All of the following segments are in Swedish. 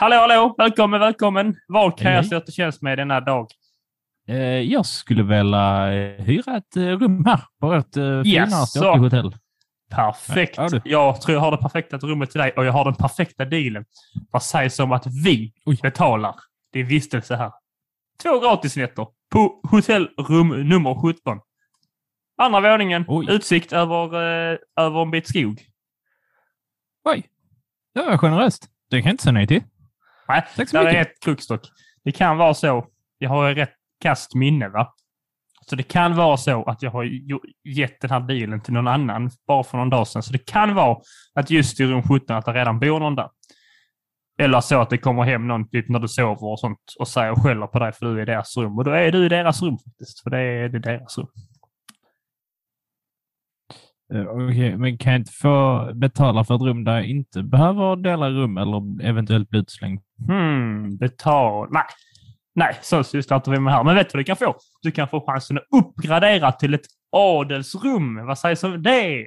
Hallå, hallå! Välkommen, välkommen! Vad kan Hej, jag stå till tjänst med denna dag? Eh, jag skulle vilja eh, hyra ett eh, rum här på ert uh, fina Jaså. Stockholmshotell. Perfekt! Ja, jag tror jag har det perfekta rummet till dig och jag har den perfekta dealen. Vad sägs om att vi Oj. betalar din vistelse här? Två gratisnätter på hotellrum nummer 17. Andra våningen, Oj. utsikt över, över en bit skog. Oj, det var generöst. Det kan jag inte säga nej till. Nej, Tack så där mycket. är ett krux dock. Det kan vara så, jag har rätt kast minne va? Så det kan vara så att jag har gett den här bilen till någon annan bara för någon dag sedan. Så det kan vara att just i rum 17 att det redan bor någon där. Eller så att det kommer hem någon typ när du sover och sånt och säger och skäller på dig för du är i deras rum. Och då är du i deras rum faktiskt. För det är, det är deras rum. Eh, Okej, men kan jag inte få betala för ett rum där jag inte behöver dela rum eller eventuellt bli utslängd? Hmm, betal... Nej, nej, så sysslar inte vi med här. Men vet du vad du kan få? Du kan få chansen att uppgradera till ett adelsrum. Vad sägs om det?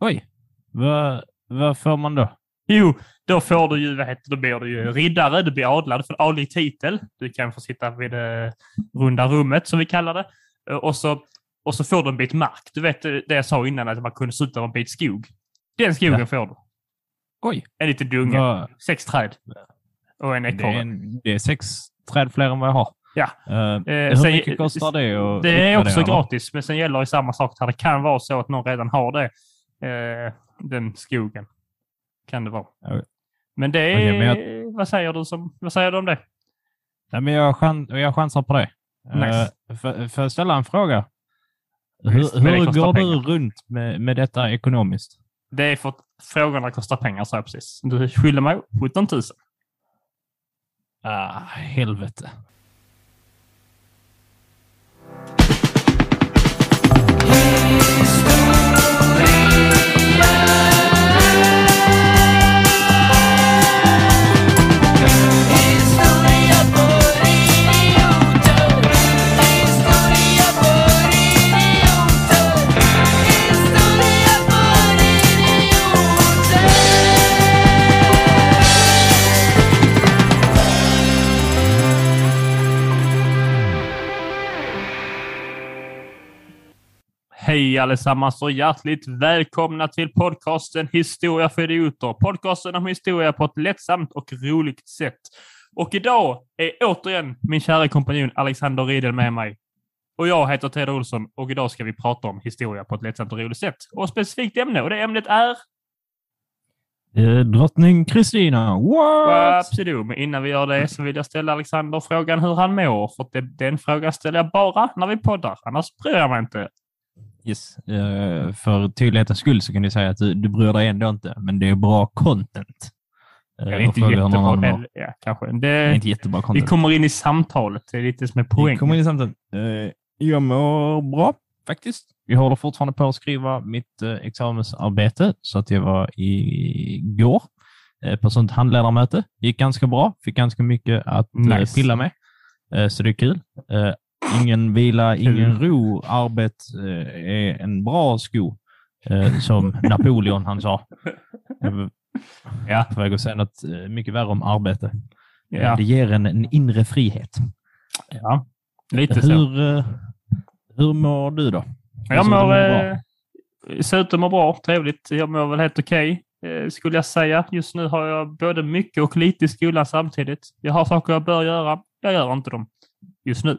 Oj, vad, vad får man då? Jo, då får du ju, vad heter då blir du ju riddare, du blir adlad, en adlig titel. Du kan få sitta vid det runda rummet, som vi kallar det. Eh, Och så, och så får du en bit mark. Du vet eh, det jag sa innan, att man kunde sluta en bit skog. Den skogen Ja. får du. Oj, En liten dunge. vad, Sex träd. Och en det, ekorre. en, det är sex träd fler än vad jag har. Ja. Eh, hur sen- mycket kostar det? att Det är också gratis, men sen gäller ju samma sak här. Det kan vara så att någon redan har det. Eh, den skogen. Kan det vara. Ja. Men det är... Okej, men vad, säger du som, vad säger du om det? Nej, men jag, chans, jag chansar på det. Nice. För, för att ställa en fråga. Hur, hur går pengar. du runt med, med detta ekonomiskt? Det är för att frågorna kostar pengar, sa jag precis. Du skyller mig 17 000. Ah, helvete. Hej allesammans och hjärtligt välkomna till podcasten Historia för idioter. Podcasten om historia på ett lättsamt och roligt sätt. Och idag är återigen min kära kompanjon Alexander Riedel med mig. Och jag heter Ted Olsson och idag ska vi prata om historia på ett lättsamt och roligt sätt. Och specifikt ämne och det ämnet är drottning Kristina. What? Absolut, men innan vi gör det så vill jag ställa Alexander frågan hur han mår. För det, den frågan ställer jag bara när vi poddar, annars bryr jag mig inte. Yes. Eh, för tydlighetens skull så kan du säga att du, du bryr dig ändå inte, men det är bra content. Jag är och inte jättebra. Eller, ja, kanske. Det är Det, inte jättebra vi content. kommer in i samtalet. Det är lite som är Vi poängen. kommer in i samtalet. Eh, jag mår bra faktiskt. Jag håller fortfarande på att skriva mitt examensarbete så att jag var igår eh, på sånt handledarmöte. Gick ganska bra. Fick ganska mycket att Nice. pilla med. Så det är kul. Ingen vila, ingen ro. Arbet eh, är en bra sko. Eh, som Napoleon han sa. Ja. på väg att säga något eh, mycket värre om arbete. Ja, Det ger en, en inre frihet. ja. lite så. Hur, eh, hur mår du då? Jag Alltså, mår... mår. Eh, ser ut att må bra. Trevligt. Jag mår väl helt okej, eh, skulle jag säga. Just nu har jag både mycket och lite i skolan samtidigt. Jag har saker jag bör göra. Jag gör inte dem just nu.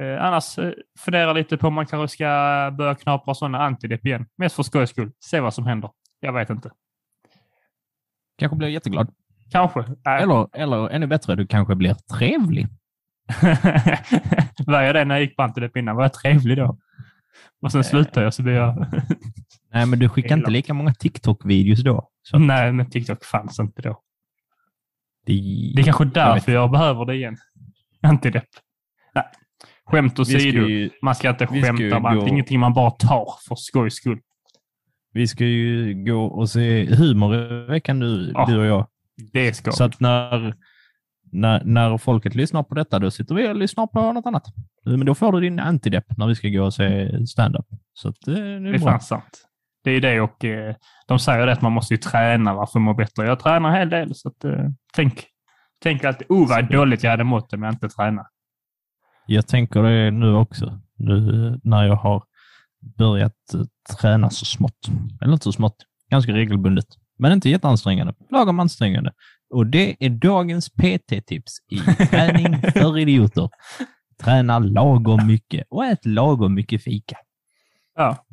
Eh, annars eh, funderar lite på om man kanske ska börja knapra sådana antidepp igen. Mest för skojs skull. Se vad som händer. Jag vet inte. Kanske blir jätteglad. Kanske. Nej. Eller, eller ännu bättre, du kanske blir trevlig. var jag det när jag gick på antidepp innan? Var jag trevlig då? Och sen slutade jag så blev jag... Nej, men du skickar inte lika många TikTok-videos då. Så Nej, men TikTok fanns inte då. det, Det är kanske därför jag, behöver det igen. Antidepp. Nej. Skämt åsido. ju, Man ska inte skämta om allt. gå- Ingenting man bara tar för skojs skull. vi ska ju gå och se humor i veckan nu, Ja. du och jag. Det ska Så att när, när, när folket lyssnar på detta, då sitter vi och lyssnar på något annat. Men då får du din antidepp när vi ska gå och se stand-up. Så att, eh, det Det är är bra. fan sant. Det är det och eh, de säger det att man måste ju träna va, för att må bättre. Jag tränar en hel del så att, eh, tänk, tänk att oh vad dåligt jag hade mått om jag inte tränade. Jag tänker det nu också, nu när jag har börjat eh, träna så smått. Eller inte så smått, ganska regelbundet. Men inte jätteansträngande, lagom ansträngande. Och det är dagens PT-tips i träning för idioter. Träna lagom mycket och ät lagom mycket fika. Ja,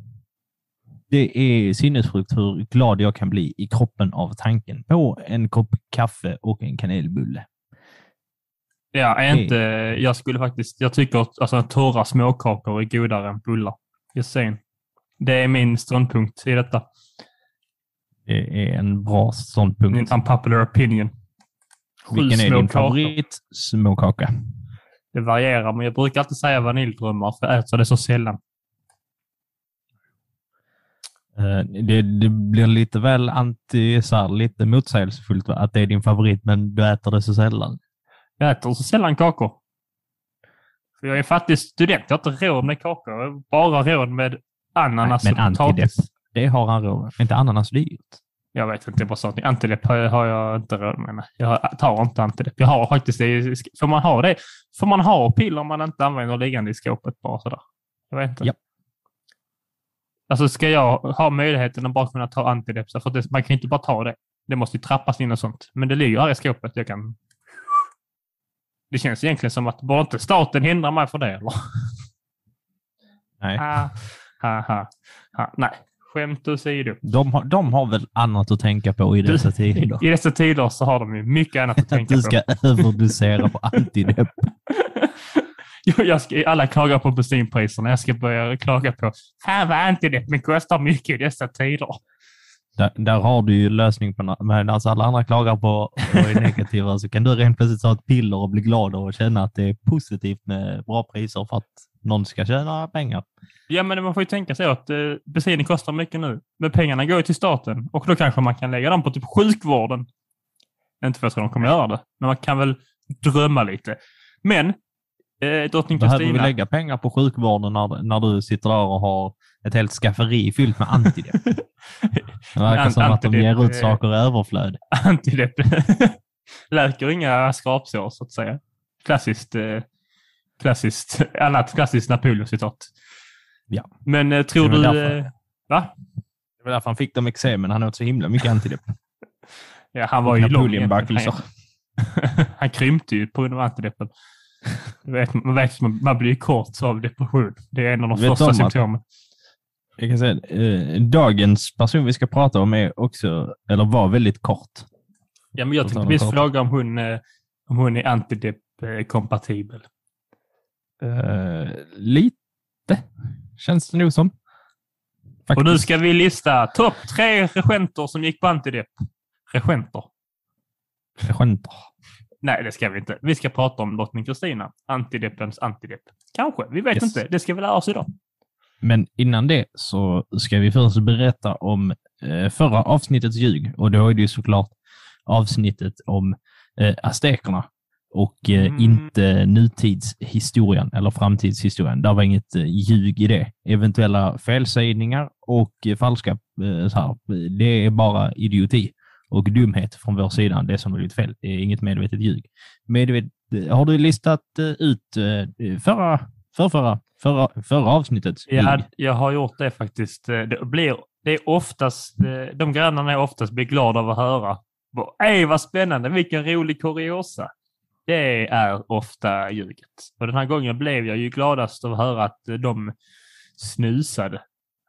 Det är sinnessjukt hur glad jag kan bli i kroppen av tanken på en kopp kaffe och en kanelbulle. Ja är inte, jag skulle faktiskt, jag tycker att alltså, torra småkakor är godare än bullar. Just saying. Det är min ståndpunkt i detta. Det är en bra ståndpunkt. Min unpopular opinion. Vilken är din favorit småkaka? Det varierar, men jag brukar alltid säga vaniljdrömmar för jag äter det så sällan. Eh, Det, det blir lite väl anti, så här, lite motsägelsefullt att det är din favorit, men du äter det så sällan. Jag äter så sällan kakor. För jag är fattig student. Jag har inte råd med kakor. Jag har bara råd med ananas Nej, och men potatis. antidepp. Det har han råd med. Inte ananas dyrt. Jag vet inte, jag bara sa att antidepp har jag inte råd med. Jag tar inte antidepp. Jag har faktiskt det. Får man ha det? Får man ha piller man inte använder liggande i skåpet bara sådär? Jag vet inte. Ja. Alltså ska jag ha möjligheten att bara kunna ta antidepp? För det, man kan inte bara ta det. Det måste ju trappas in och sånt. Men det ligger här i skåpet. Jag kan... Det känns egentligen som att bara inte staten hindrar mig för det, eller? Nej. Ha, ha, ha, ha. Nej, skämt åsido. De, har, de har väl annat att tänka på i dessa tider. I dessa tider så har de ju mycket annat att tänka du på. ska överdosera på antidepp. Jag, ska, alla klagar på bensinpriserna. Jag ska börja klaga på fan vad antideppen kostar mycket i dessa tider. Där, där har du ju lösning på na- medan alla andra klagar på och är negativa så kan du rent plötsligt ta ett piller och bli glad och känna att det är positivt med bra priser för att någon ska tjäna pengar. Ja, men man får ju tänka sig att eh, bensinen kostar mycket nu. Men pengarna går ju till staten och då kanske man kan lägga dem på typ sjukvården. Inte för att de kommer göra det, men man kan väl drömma lite. Men eh, drottning Behöver vi Kristina... lägga pengar på sjukvården när, när du sitter där och har ett helt skafferi fyllt med antidepp? Det verkar Ant- som att de ger ut eh, saker i överflöd. antidepp läker inga skrapsår, så att säga. Klassiskt, eh, klassiskt, annat klassiskt Napoleon-citat. Ja. Men eh, tror du... därför. Va? Det var därför han fick dem eksemen. Han åt så himla mycket antidepp. Ja, han var ju lång. Han, han krympte ju på grund av antideppen. Vet, man, vet, man, man blir kort av depression. Det är en av de Vet första symptomen. Jag kan säga, eh, dagens person vi ska prata om är också, eller var väldigt kort. Ja, men jag tänkte visst kort. fråga om hon, eh, om hon är antidepp-kompatibel. Eh, lite, känns det nog som. Och nu Faktiskt. ska vi lista topp tre regenter som gick på antidepp. Regenter. Regenter. Nej, det ska vi inte. Vi ska prata om drottning Kristina. Antideppens antidepp. Kanske. Vi vet Yes. inte. Det ska vi lära oss idag. Men innan det så ska vi först berätta om eh, förra avsnittets ljug. Och då är det ju såklart avsnittet om eh, aztekerna och eh, Mm. inte nutidshistorien eller framtidshistorien. Det var inget eh, ljug i det. Eventuella felsägningar och eh, falska, eh, här, det är bara idioti och dumhet från vår sida. Det som blivit fel. Det är inget medvetet ljug. Medvet, har du listat eh, ut eh, förra, förra, förra, förra avsnittets Ja, jag har gjort det faktiskt. Eh, Det, blir, det är oftast, eh, de grannarna är oftast blir glada av att höra. Ej, vad spännande, vilken rolig kuriosa. Det är ofta ljuget. Och den här gången blev jag ju gladast av att höra att eh, de snusade.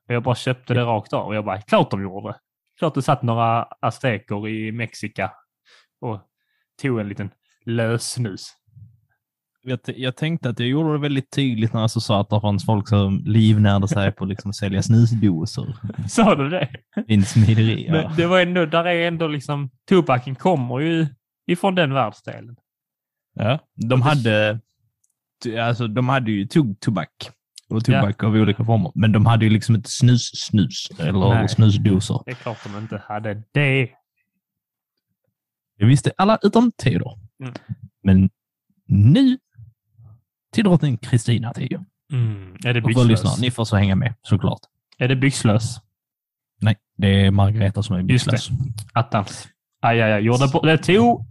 Jag bara köpte det rakt av. Och jag bara, klart de gjorde. Klart det satt några azteker i Mexika och tog en liten lössnus. Jag, jag tänkte att jag gjorde det väldigt tydligt när jag sa att det fanns folk som livnärde sig på att liksom sälja snusdosor. Sa du det? Smidighet. Ja. Men det var ändå, där är ändå liksom, tobaken kommer ju ifrån den världsdelen. Ja. De hade alltså, de hade ju tog tobak och tobak av olika former, men de hade ju liksom inte snus-snus eller Nej. snusdosor. Det är klart de inte hade det. Det visste alla utom Theodor. Mm. Men nu till drottning Kristina Theo. Mm. Är det byxlös? ni får så hänga med såklart. Är det byxlös? det är Margareta som är Just det. misslös. Attans. Aj, aj, aj. Gjorde bort. Det tog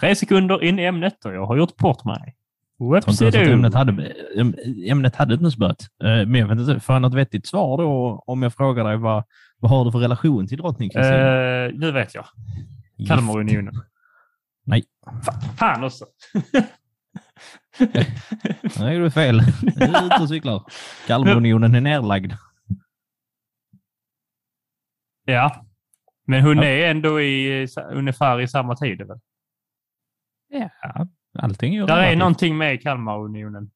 tre sekunder in i ämnet och jag har gjort bort mig. Whoopsie-doo. ämnet hade, ämnet hade inte ens börjat. Eh, Men jag vet inte, får jag något vettigt svar då om jag frågar dig vad, vad har du för relation till drottning Kristina? Eh, nu vet jag. Kalmarunionen. Nej. Fa- Fan också. Nej, du är fel. Du är ute och cyklar. Kalmarunionen är nerlagd. Ja. Men hon är ändå i, ungefär i samma tid. Väl? Ja, allting ju Där är någonting med Kalmarunionen.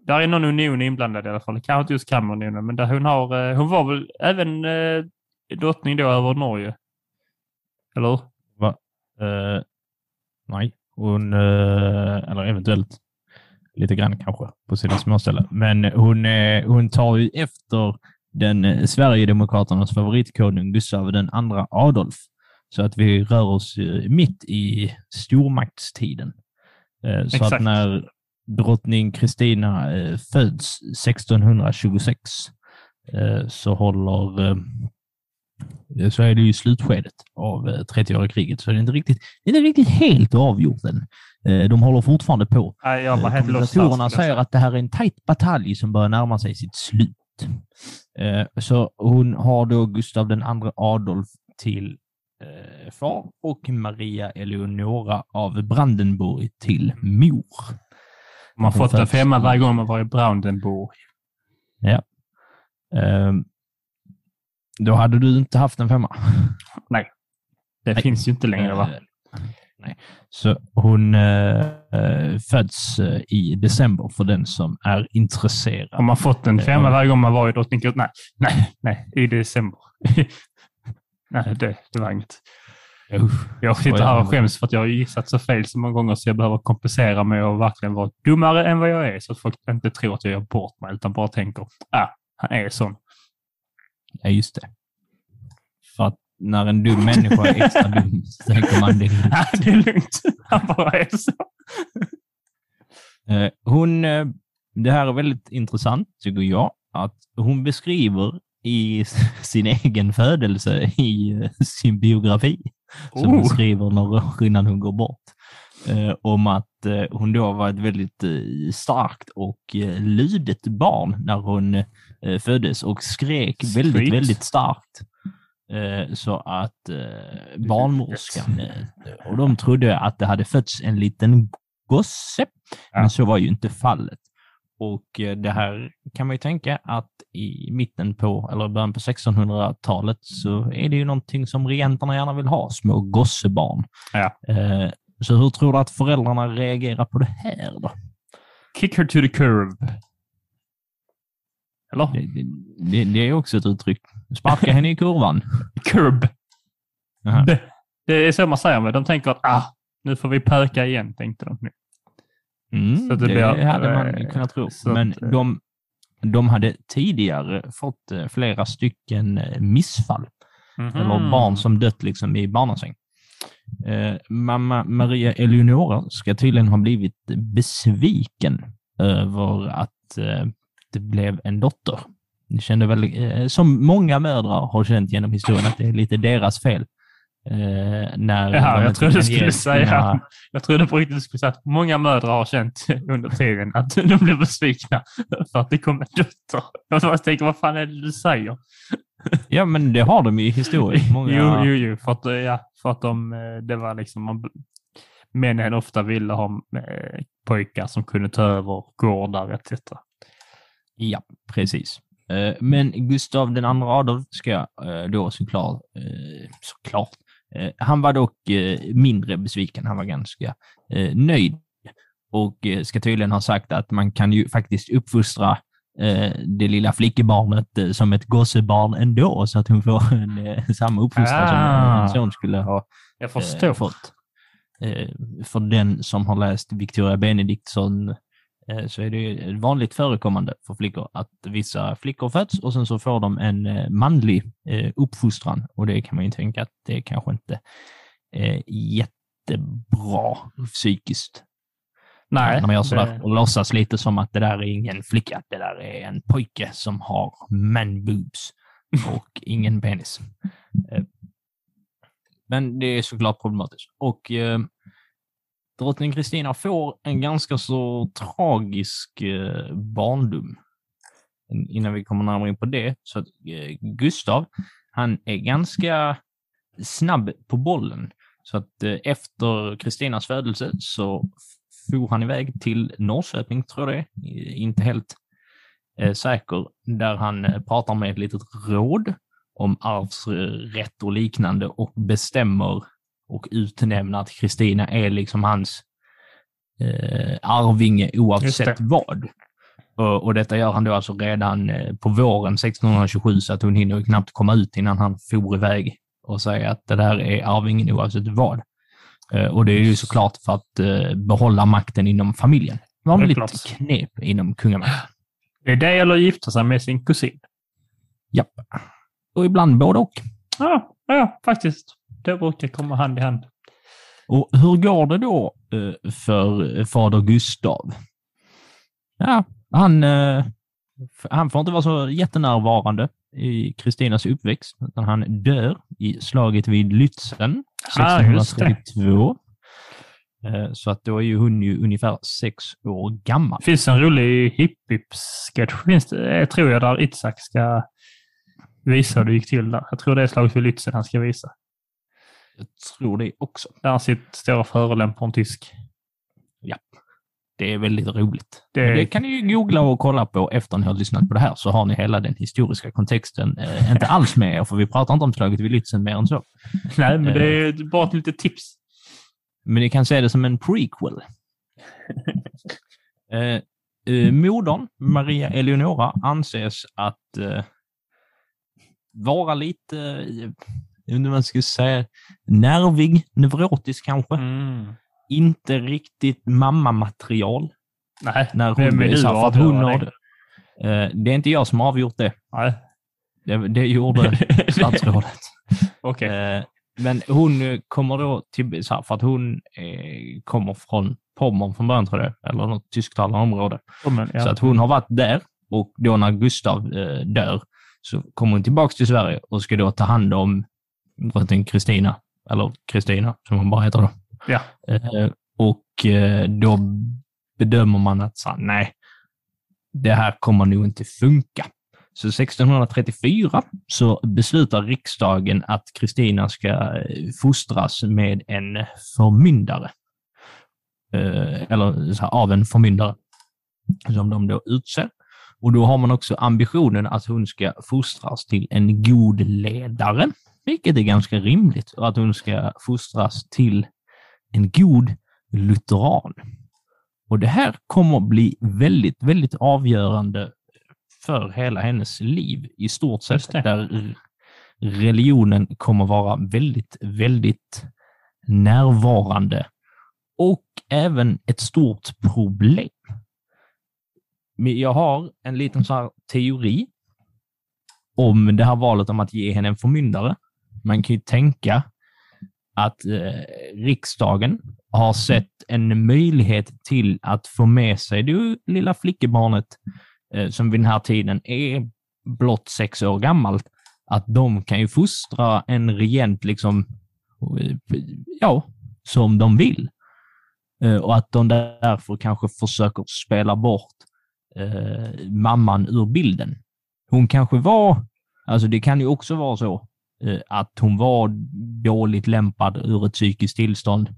Där är någon union inblandad i alla fall. Kanske inte just Kalmarunionen, men där hon, har, eh, hon var väl även eh, drottning då över Norge? Eller hur? Eh, nej, hon, eh, eller eventuellt lite grann kanske på sina småställen. Men hon, eh, hon tar ju efter den eh, Sverigedemokraternas favoritkonung Gustav den andra Adolf. Så att vi rör oss eh, mitt i stormaktstiden. Så Exakt. att när drottning Kristina föds 1626 eh, så håller så är det ju slutskedet av eh, 30-åriga kriget, så det är inte riktigt, det är inte riktigt helt avgjort än. Eh, De håller fortfarande på. Helt lost. Kommentatorerna säger att det här är en tajt batalj som börjar närma sig sitt slut. Eh, Så hon har då Gustav den andra Adolf till eh, far och Maria Eleonora av Brandenburg till mor. Man har fått en femma varje gång man var i Brandenburg. Ehm, Då hade du inte haft en femma. Det Nej. finns ju inte längre va? Eh, Nej. Så hon eh, föds i december för den som är intresserad. Har man fått en femma varje gång man var i Drottninggatan? Nej, nej, nej, i december. nej, det, det var inget. Usch. Jag sitter här och skäms för att jag har gissat så fel så många gånger så jag behöver kompensera mig och verkligen vara dummare än vad jag är så att folk inte tror att jag gör bort mig utan bara tänker, ah, han är sån. Ja, just det. För att när en dum människa är extra dum så tänker man det. är Ah, det är lugnt. Han bara är så. Eh, Hon, eh, det här är väldigt intressant, tycker jag, att hon beskriver i sin egen födelse i eh, sin biografi, som hon Oh. skriver några år innan hon går bort, om att hon då var ett väldigt starkt och lydigt barn när hon eh, föddes och skrek väldigt, Sweet. väldigt starkt. Eh, Så att eh, barnmorskan, eh, och de trodde att det hade fötts en liten gosse, Ja. men så var ju inte fallet. Och eh, det här kan man ju tänka att i mitten på, eller början på 1600-talet så är det ju någonting som regenterna gärna vill ha, små gossebarn. Ja. Eh, Så hur tror du att föräldrarna reagerar på det här då? Kick her to the curb. Eller? Det, det, det, är också ett uttryck. Sparka henne i kurvan. Curb. Det, det är så man säger med. De tänker att ah, nu får vi pöka igen, tänkte de. Mm, Så det det, blir- hade man eh, kunnat tro. Men att, eh, de, de hade tidigare fått eh, flera stycken missfall. Mhm. eller barn som dött liksom i barnasäng. Eh, mamma Maria Eleonora ska tydligen ha blivit besviken över att eh, det blev en dotter. De kände väl, eh, som många mödrar har känt genom historien, att det är lite deras fel. Eh, när Ja, jag trodde du skulle säga- sina- Jag trodde på riktigt du skulle säga att många mödrar har känt under tiden att de blev besvikna för att det kom en dotter. Jag bara tänker, vad fan är det du säger? Ja, men det har de ju i historien. Många... Jo, jo, jo. För att, ja, för att de, eh, det var liksom, man, männen ofta ville ha eh, pojkar som kunde ta över gårdar etc. Ja, precis. Eh, Men Gustav den andra Adolf ska eh, då såklart, eh, såklart, han var dock mindre besviken. Han var ganska nöjd och ska tydligen ha sagt att man kan ju faktiskt uppfostra det lilla flickebarnet som ett gossebarn ändå, så att hon får en, samma uppfostran som Ah. en son skulle ha Jag förstår. fått. För den som har läst Victoria Benediktsson så är det vanligt förekommande för flickor att vissa flickor föds och sen så får de en eh, manlig eh, uppfostran och det kan man ju tänka att det är kanske inte är jättebra psykiskt. Nej, när man gör sådär och låtsas lite som att det där är ingen flicka, det där är en pojke som har man boobs. och ingen penis. Eh, Men det är såklart problematiskt. Och eh, drottning Kristina får en ganska så tragisk eh, barndom. Innan vi kommer närmare in på det, så att eh, Gustav, han är ganska snabb på bollen. Så att eh, efter Kristinas födelse så for han iväg till Norrköping, tror jag det är. Eh, inte helt eh, säker, där han eh, pratar med ett litet råd om arvsrätt och liknande och bestämmer och utnämner att Kristina är liksom hans eh, arvinge oavsett det. vad. Och, och detta gör han då alltså redan eh, på våren 1627 så att hon hinner knappt komma ut innan han for iväg och säga att det där är arvingen oavsett vad. Eh, och det är ju såklart för att eh, behålla makten inom familjen. Vanligt Självklart. knep inom kungamakten. Det är det eller gifta sig med sin kusin. Japp. Och ibland både och. Ja, ja, faktiskt. Det brukar komma hand i hand. Och hur går det då eh, för fader Gustav? Ja, han, eh, han får inte vara så jättenärvarande i Kristinas uppväxt, utan han dör i slaget vid Lützen Ah, just det. 1632. Eh, Så att då är ju hon ju ungefär sex år gammal. Det finns en rolig hipp-hipp-sketch, eh, tror jag, där Itzhak ska visa hur det gick till där. Jag tror det är slaget vid Lützen han ska visa. Jag tror det också. Där han sitter, står och förolämpar en tysk. Det är väldigt roligt. Det- Det, det kan ni ju googla och kolla på efter ni har lyssnat på det här, så har ni hela den historiska kontexten eh, inte alls med er, för vi pratar inte om slaget vid Lützen mer än så. Nej, men det är bara ett litet tips. Men ni kan se det som en prequel. eh, eh, modern, Maria Eleonora, anses att eh, vara lite, jag vet inte vad man ska säga, nervig, neurotisk kanske. Mm. Inte riktigt mammamaterial. Nej, När hon vem är du för att hon har det? det. Eh, det är inte jag som har avgjort det. Nej. Det, det gjorde statsrådet. Okej. Eh, men hon kommer då till, så här, för att hon eh, kommer från Pommern från början tror jag, eller något tysktalande område. Men, ja. Så att hon har varit där och då när Gustav dör så kommer hon tillbaks till Sverige och ska då ta hand om drottning Kristina, eller Kristina som hon bara heter då. Ja. Eh, och eh, då bedömer man att så nej, det här kommer nog inte funka. Så 1634 så beslutar riksdagen att Kristina ska eh, fostras med en förmyndare. Eller så här, av en förmyndare som de då utser. Och då har man också ambitionen att hon ska fostras till en god ledare, vilket är ganska rimligt, och att hon ska fostras till en god lutheran. Och det här kommer att bli väldigt, väldigt avgörande för hela hennes liv i stort sett, där religionen kommer vara väldigt, väldigt närvarande och även ett stort problem. Jag har en liten så teori om det här valet om att ge henne en förmyndare. Man kan ju tänka att eh, riksdagen har sett en möjlighet till att få med sig det lilla flickebarnet eh, som vid den här tiden är blott sex år gammalt, att de kan ju fostra en regent liksom, eh, ja, som de vill. Eh, och att de därför kanske försöker spela bort eh, mamman ur bilden. Hon kanske var, alltså det kan ju också vara så, att hon var dåligt lämpad ur ett psykiskt tillstånd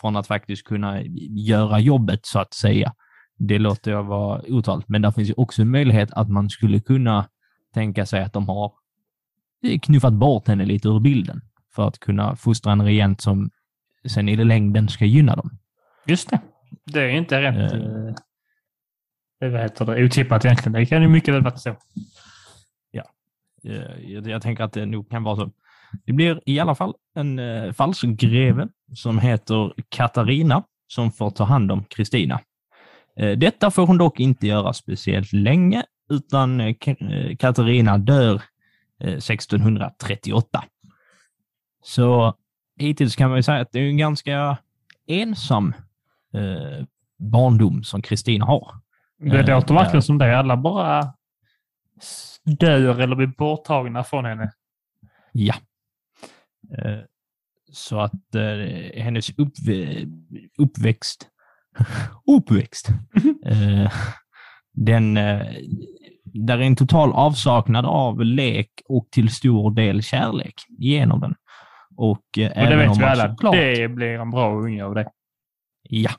från att faktiskt kunna göra jobbet så att säga. Det låter jag vara otalat, men där finns ju också en möjlighet att man skulle kunna tänka sig att de har knuffat bort henne lite ur bilden för att kunna fostra en regent som sen i det längden ska gynna dem. Just det. Det är inte rätt... Eh. Eh, det vad heter det, otippat egentligen. Det kan ju mycket väl vara så. Eh, Jag, jag tänker att det nog kan vara så. Det blir i alla fall en eh, falskgreve som heter Katarina som får ta hand om Kristina. Eh, detta får hon dock inte göra speciellt länge, utan eh, eh, Katarina dör eh, 1638. Så hittills kan man ju säga att det är en ganska ensam eh, barndom som Kristina har. Det Eh, låter verkligen som det. Alla bara dör eller blir borttagna från henne. Ja. Eh, Så att eh, hennes uppv- uppväxt, uppväxt, eh, den, där är en total avsaknad av lek och till stor del kärlek genom den. Och, Och det vet vi alla. såklart- Det blir en bra unge av det. Ja,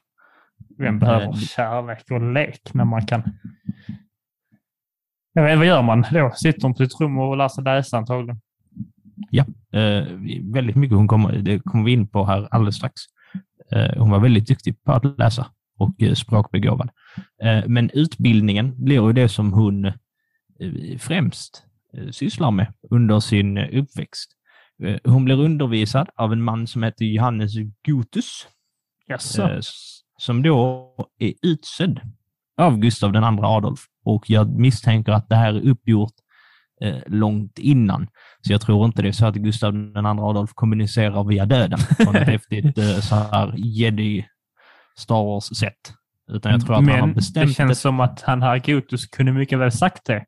Vem behöver eh, kärlek och lek när man kan... Jag vet, vad gör man då? Sitter hon på sitt rum och lär sig läsa antagligen? eh, väldigt mycket hon kommer, det kommer vi in på här alldeles strax. Eh, hon var väldigt duktig på att läsa och eh, språkbegåvad. Eh, men utbildningen blir ju det som hon eh, främst eh, sysslar med under sin uppväxt. Hon blir undervisad av en man som heter Johannes Gutus, Jaså? eh, s- som då är utsedd av Gustav II Adolf. Och jag misstänker att det här är uppgjort eh, långt innan. Så jag tror inte det är så att Gustav II Adolf kommunicerar via döden på ett häftigt eh, så här jedi Star Wars-sätt. Utan jag tror att han har Men bestämt det känns som att han här Gotus kunde mycket väl sagt det.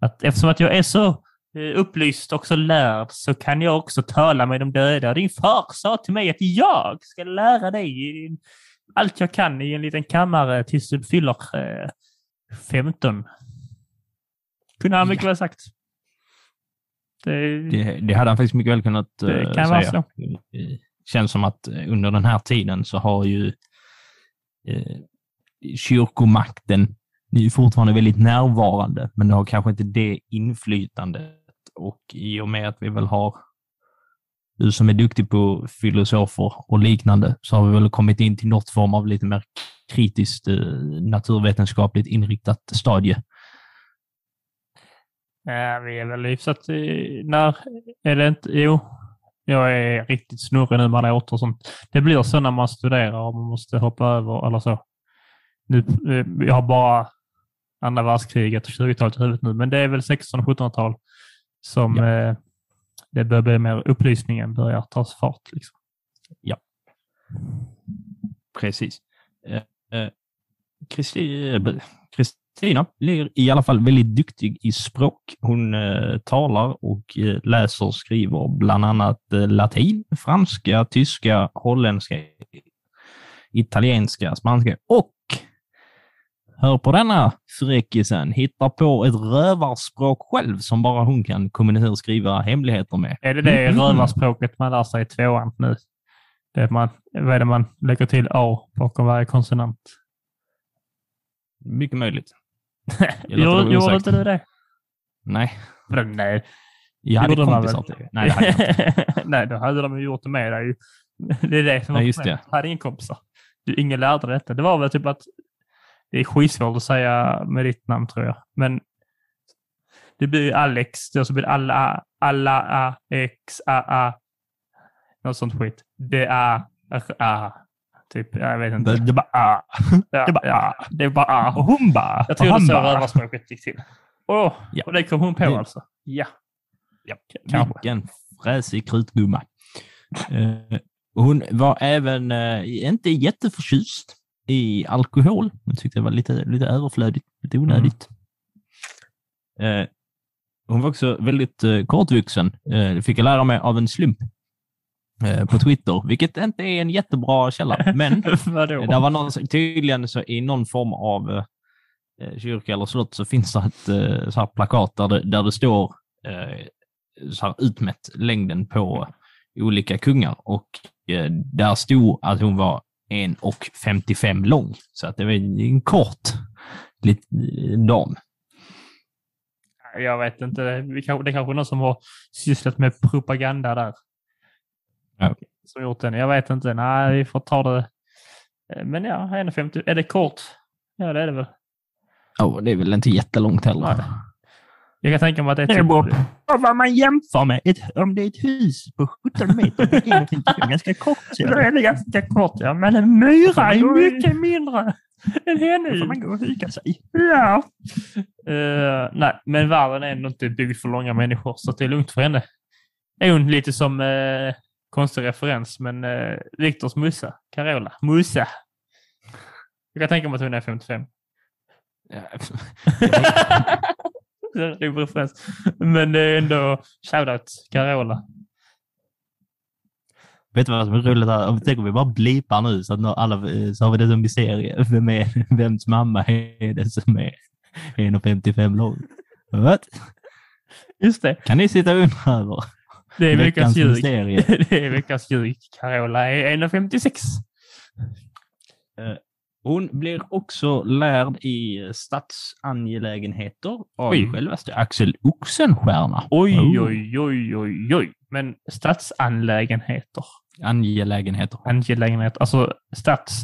Att eftersom att jag är så eh, upplyst och så lärd så kan jag också tala med de döda. Din far sa till mig att jag ska lära dig allt jag kan i en liten kammare tills du fyller eh, 15. Kunde han mycket Ja. väl sagt. Det, Det, det hade han faktiskt mycket väl kunnat Det eh, kan vara säga. Det känns som att eh, under den här tiden så har ju eh, kyrkomakten det är fortfarande väldigt närvarande, men det har kanske inte det inflytandet. Och i och med att vi väl har du som är duktig på filosofer och liknande, så har vi väl kommit in till något form av lite mer kritiskt eh, naturvetenskapligt inriktat stadie. Ja, vi är väl hyfsat... När är det inte... Jo, jag är riktigt snurrig nu med alla åter och sånt. Det blir så när man studerar och man måste hoppa över eller så. Nu, eh, jag har bara andra världskriget och 20-talet i huvudet nu, men det är väl 1600 och 1700-tal som Ja. eh, det börjar bli mer upplysningen börjar ta fart. Liksom. Precis. Eh, eh, eh Kristina blir i alla fall väldigt duktig i språk. Hon eh, talar och eh, läser och skriver bland annat eh, latin, franska, tyska, holländska, italienska, spanska och Hör på denna fräckisen, hittar på ett rövarspråk själv som bara hon kan kommunicera och skriva hemligheter med. Är det det Mhm. rövarspråket man lär sig i tvåan nu? Det är man, vad är det man lägger till A bakom varje konsonant? Mycket möjligt. det Gjorde inte du det? Nej, Vadå, Nej, jag hade kompisar till Nej, det hade jag. Nej, då hade de ju gjort det med dig. Det är det som Nej, var just problemet. det. Jag hade ingen kompisar. Du, ingen lärde dig detta. Det var väl typ att det är skitsvårt att säga med ditt namn tror jag. Men det blir ju Alex, så blir det alla, alla, a, x, a, a. Något sånt skit. Det är, a. Typ, jag vet inte. Det, det bara. Ja, det bara, ja, det är bara a. Och hon bara, Jag tror det han så rövarspråket gick till. Åh, Ja. och det kom hon på alltså? Ja. Ja, Kanske. Vilken fräsig krutgumma. Eh, hon var även eh, inte jätteförtjust i alkohol. Hon tyckte det var lite, lite överflödigt, lite onödigt. Eh, hon var också väldigt eh, kortvuxen. Eh, fick jag lära mig av en slump eh, på Twitter, vilket inte är en jättebra källa. Men det var någon, tydligen så i någon form av eh, kyrka eller slott så finns det ett eh, så här plakat där det, där det står så här utmätt längden på olika kungar och där stod att hon var 1,55 lång. Så att det var en kort liten dam. Jag vet inte. Kanske, det är kanske är någon som har sysslat med propaganda där. Ja. Som gjort den. Jag vet inte. Nej, vi får ta det. Men ja, 1,50. Är det kort? Ja, det är det väl. Oh, det är väl inte jättelångt heller. Nej. Jag kan tänka mig att det är Det typ... beror Och vad man jämför med, ett, om det är ett hus på 17 meter, det är det ganska kort. Då är det ganska kort, ja. Men en myra är mycket mindre än henne. Då får man gå och huka sig. Ja. Eh, nej, men världen är ändå inte byggd för långa människor, så det är lugnt för henne. Är hon lite som, uh, konstig referens, men uh, Viktors mussa, Carola, mussa. Jag kan tänka mig att hon är 55. Ja, Referens. Men det är ändå shoutout Carola. Vet du vad som är roligt? Här? Tänk om vi bara blipar nu så, att alla, eh, så har vi det som i serie. Vem är, vems mamma är det som är 1,55 lång? What? Just det. Kan ni sitta och undra över? Det är veckans ljug. mysterie. Det är veckans ljug. Carola är 1,56. Hon blir också lärd i statsangelägenheter av Oj. självaste Axel Oxenstierna. Oj, Oh. oj, oj, oj, oj. Men stadsanlägenheter. Angelägenheter. Angelägenheter. Alltså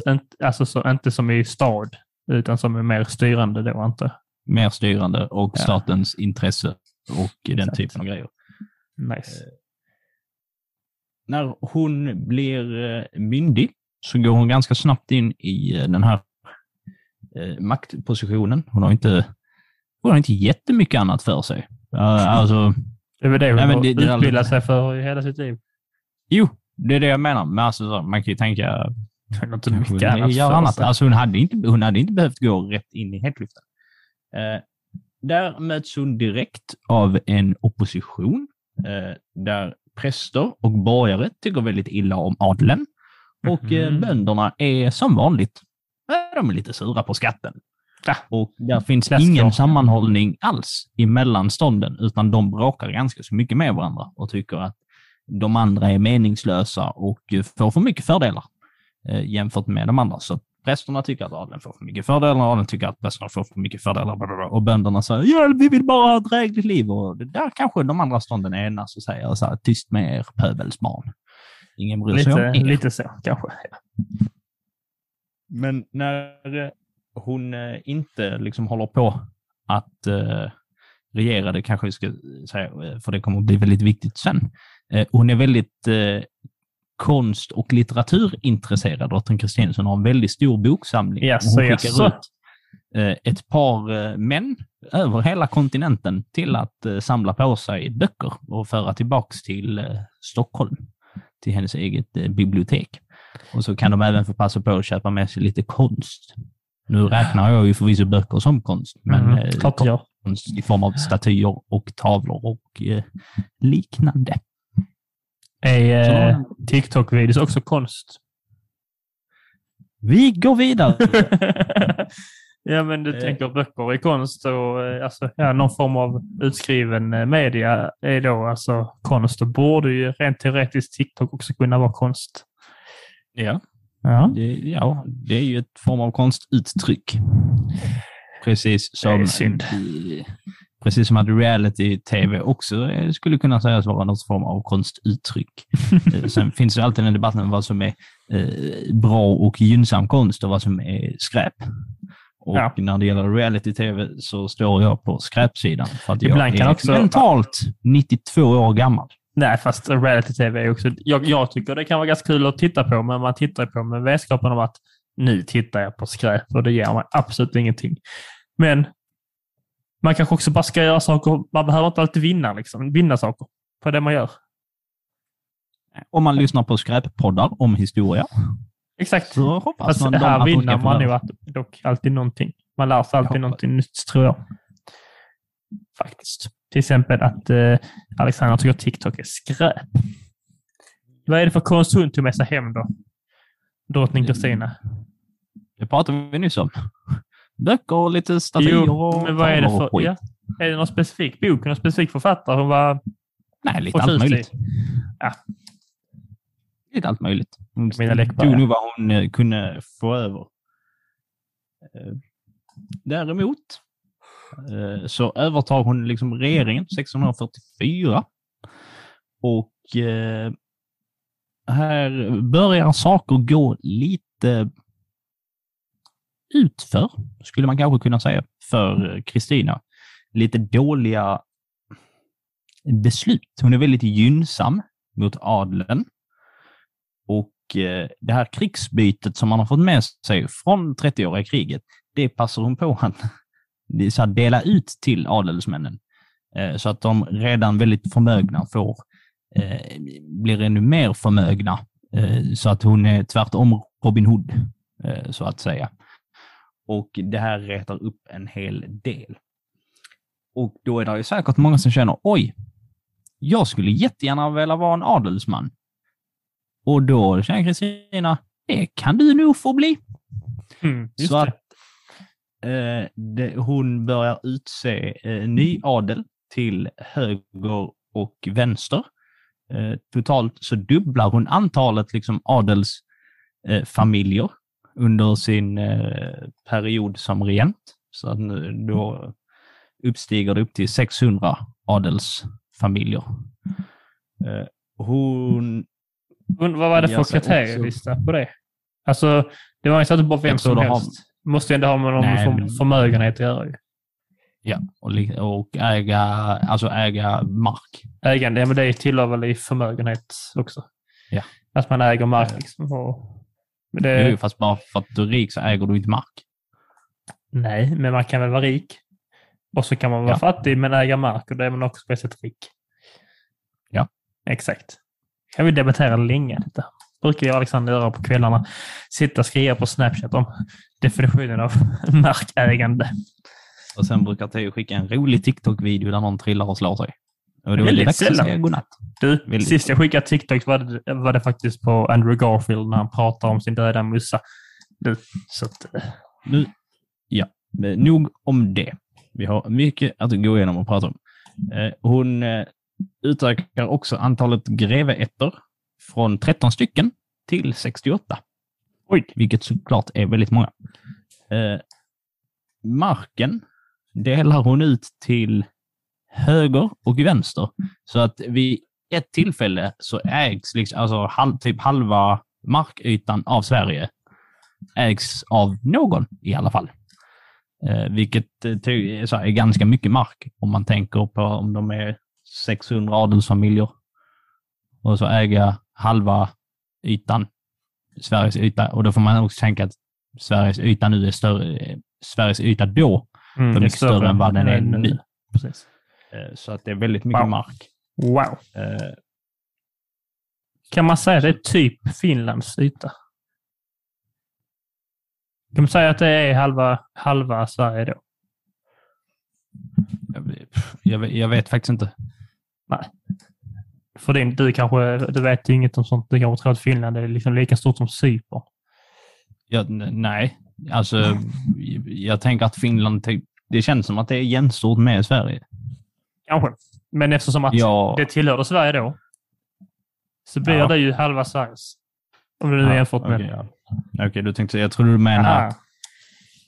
inte- alltså så, inte som i stad, utan som är mer styrande då inte. Mer styrande och Ja. statens intresse och den Exakt. typen av grejer. Nice. när hon blir eh, myndig så går hon ganska snabbt in i eh, den här eh, maktpositionen. Hon har inte, hon har inte jättemycket annat för sig. Uh, alltså, Det är väl det hon Nej, det- utbildat sig för i hela sitt liv. jo, det är det jag menar. Men alltså, så, man kan ju tänka Hon inte mycket annat gör. Alltså hon, hade inte, hon hade inte behövt gå rätt in i hetluften. Eh, där möts hon direkt av en opposition eh, där präster och borgare tycker väldigt illa om adeln. Och eh, Mhm. bönderna är som vanligt, de är lite sura på skatten. Och där finns Klassiker. ingen sammanhållning alls emellan stånden, utan de bråkar ganska så mycket med varandra och tycker att de andra är meningslösa och får för mycket fördelar eh, jämfört med de andra. Så prästerna tycker att adeln får för mycket fördelar, adeln tycker att prästerna får för mycket fördelar och bönderna säger ja, vi vill bara ha ett drägligt liv och där kanske de andra stånden enas och säger så här, tyst med er pöbelsbarn. Ingen bryr sig om Lite, er. lite så kanske. Men när eh, hon eh, inte liksom håller på att eh, regera, det kanske vi ska säga, för det kommer att bli väldigt viktigt sen. Eh, hon är väldigt eh, konst och litteraturintresserad, drottning Kristin, så hon har en väldigt stor boksamling. Och hon skickar jaså. ut ett par män över hela kontinenten till att samla på sig böcker och föra tillbaks till Stockholm, till hennes eget eh, bibliotek. Och så kan de även få passa på att köpa med sig lite konst. Nu räknar jag ju förvisso böcker som konst, men Mm, eh, klart jag. konst i form av statyer och tavlor och eh, liknande. Är eh, TikTok-videos också konst? Vi går vidare. ja, men du Eh. tänker böcker är konst och eh, alltså, ja, någon form av utskriven eh, media är då alltså konst. Då borde ju rent teoretiskt TikTok också kunna vara konst. ja, Ja, det, ja, det är ju ett form av konstuttryck. Precis som, i- precis som att reality-tv också skulle kunna sägas vara någon form av konstuttryck. Sen finns det alltid en debatt om vad som är bra och gynnsam konst och vad som är skräp. Och Ja. när det gäller reality-tv så står jag på skräpsidan. För att Ibland jag är också- mentalt 92 år gammal. Nej, fast reality-tv är också... Jag, jag tycker det kan vara ganska kul att titta på, men man tittar på med vetskapen om att nu tittar jag på skräp och det ger mig absolut ingenting. Men man kanske också bara ska göra saker. Man behöver inte alltid vinna, liksom. vinna saker på det man gör. Om man lyssnar på skräppoddar om historia Exakt. så hoppas Fast man här dem att de vinner man att, dock alltid någonting. Man lär sig alltid Jag någonting nytt, tror jag. Faktiskt. Till exempel att eh, Alexander tycker att TikTok är skräp. Vad är det för konst hon tog med sig hem då? Drottning Kristina. Det pratade vi nyss om. Böcker och lite statyer och men vad är det för... Ja, är det någon specifik bok, någon specifik författare hon var Nej, lite allt möjligt. Ja. Lite allt möjligt. Hon Mina läckbar, tog nog vad hon eh, kunde få över. Eh, Däremot eh, så övertar hon liksom regeringen 1644. Och här börjar saker gå lite utför, skulle man kanske kunna säga, för Kristina. Lite dåliga beslut. Hon är väldigt gynnsam mot adeln. Och det här krigsbytet som man har fått med sig från 30-åriga kriget, det passar hon på att så här, dela ut till adelsmännen. Eh, så att de redan väldigt förmögna får, eh, blir ännu mer förmögna. Så att hon är tvärtom Robin Hood, så att säga. Och det här retar upp en hel del. och då är det ju säkert många som känner, oj, jag skulle jättegärna vilja vara en adelsman. Och då känner Kristina, det kan du nog få bli. Mm, Så att eh, det, hon börjar utse eh, ny adel till höger och vänster. Eh, totalt så dubblar hon antalet liksom, adelsfamiljer eh, under sin eh, period som regent. Så att nu, då uppstiger det upp till 600 adelsfamiljer. Eh, hon Vad var det för kriterielista på det? Alltså, det var ju så att det bara vem som det har- helst. Måste ju ändå ha med någon Nej, men- förmögenhet att göra ju. Ja, och, och äga, alltså äga mark. Ägande, ja, men det tillhör väl i förmögenhet också. Ja. Att man äger mark liksom. Och, men det, Jo, fast bara för att du är rik så äger du inte mark. Nej, men man kan väl vara rik. Och så kan man vara Ja. fattig men äga mark och då är man också på ett sätt rik. Ja. Exakt. Kan vi debattera länge detta. brukar jag och Alexander göra på kvällarna. Sitta och skriva på Snapchat om definitionen av markägande. Och sen brukar Theo skicka en rolig TikTok-video där någon trillar och slår sig. Och då är det Väldigt dags att sällan. säga godnatt. Du, Väldigt. sist jag skickade TikTok var det, var det faktiskt på Andrew Garfield när han pratar om sin döda mussa. Du, så att, eh, Nu, ja, men nog om det. Vi har mycket att gå igenom och prata om. Eh, hon eh, utökar också antalet greveätter från 13 stycken till 68. Oj. Vilket såklart är väldigt många. Eh, marken delar hon ut till höger och vänster. Så att vid ett tillfälle så ägs liksom, alltså halv, typ halva markytan av Sverige ägs av någon i alla fall. Eh, vilket eh, är ganska mycket mark om man tänker på om de är 600 adelsfamiljer och så äga halva ytan, Sveriges yta. Och då får man också tänka att Sveriges yta nu är större, Sveriges yta då mm, var mycket större än vad den är nu. nu. Precis. Eh, Så att det är väldigt mycket Wow. mark. Wow. Eh, Kan man säga att det är typ Finlands yta? Kan man säga att det är halva, halva Sverige då? Jag, jag, jag vet faktiskt inte. För din, du kanske, du vet ju inget om sånt. Du kanske tror att Finland är liksom lika stort som Cypern. Jag, n- nej, alltså jag tänker att Finland, typ- det känns som att det är jämnstort med Sverige. Kanske. Men eftersom att Ja. det tillhörde Sverige då, så blir Ja. det ju halva Sveriges. Om du nu Ja, jämfört med... Okej, ja. Okej, du tänkte, jag trodde du menar Aha.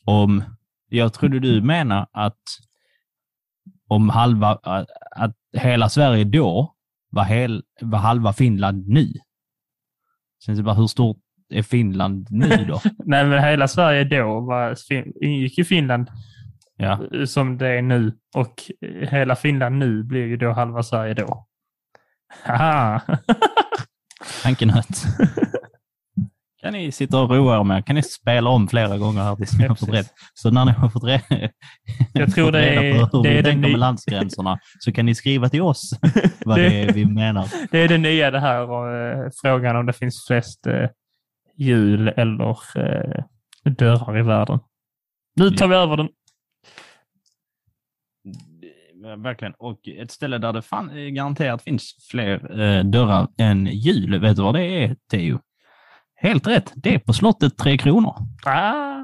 om, jag trodde du menar att om halva, att, hela Sverige då var, hel, var halva Finland nu. Sen så bara, hur stort är Finland nu då? Nej, men hela Sverige då var, ingick i Finland Ja, som det är nu. Och hela Finland nu blir ju då halva Sverige då. Haha! tankenöt. kan ni sitta och roa er med? Kan ni spela om flera gånger här tills ni Ja, har fått rätt? Så när ni har fått, re- Jag tror det reda är- på hur det vi tänker ny- med landsgränserna så kan ni skriva till oss vad Det- det är vi menar. Det är det nya det här eh, frågan om det finns flest eh, hjul eller eh, dörrar i världen. Nu tar vi över den. Ja, Verkligen. Och ett ställe där det fan, garanterat finns fler dörrar än hjul. Vet du vad det är, Teo? Helt rätt. Det är på slottet Tre Kronor. Ah.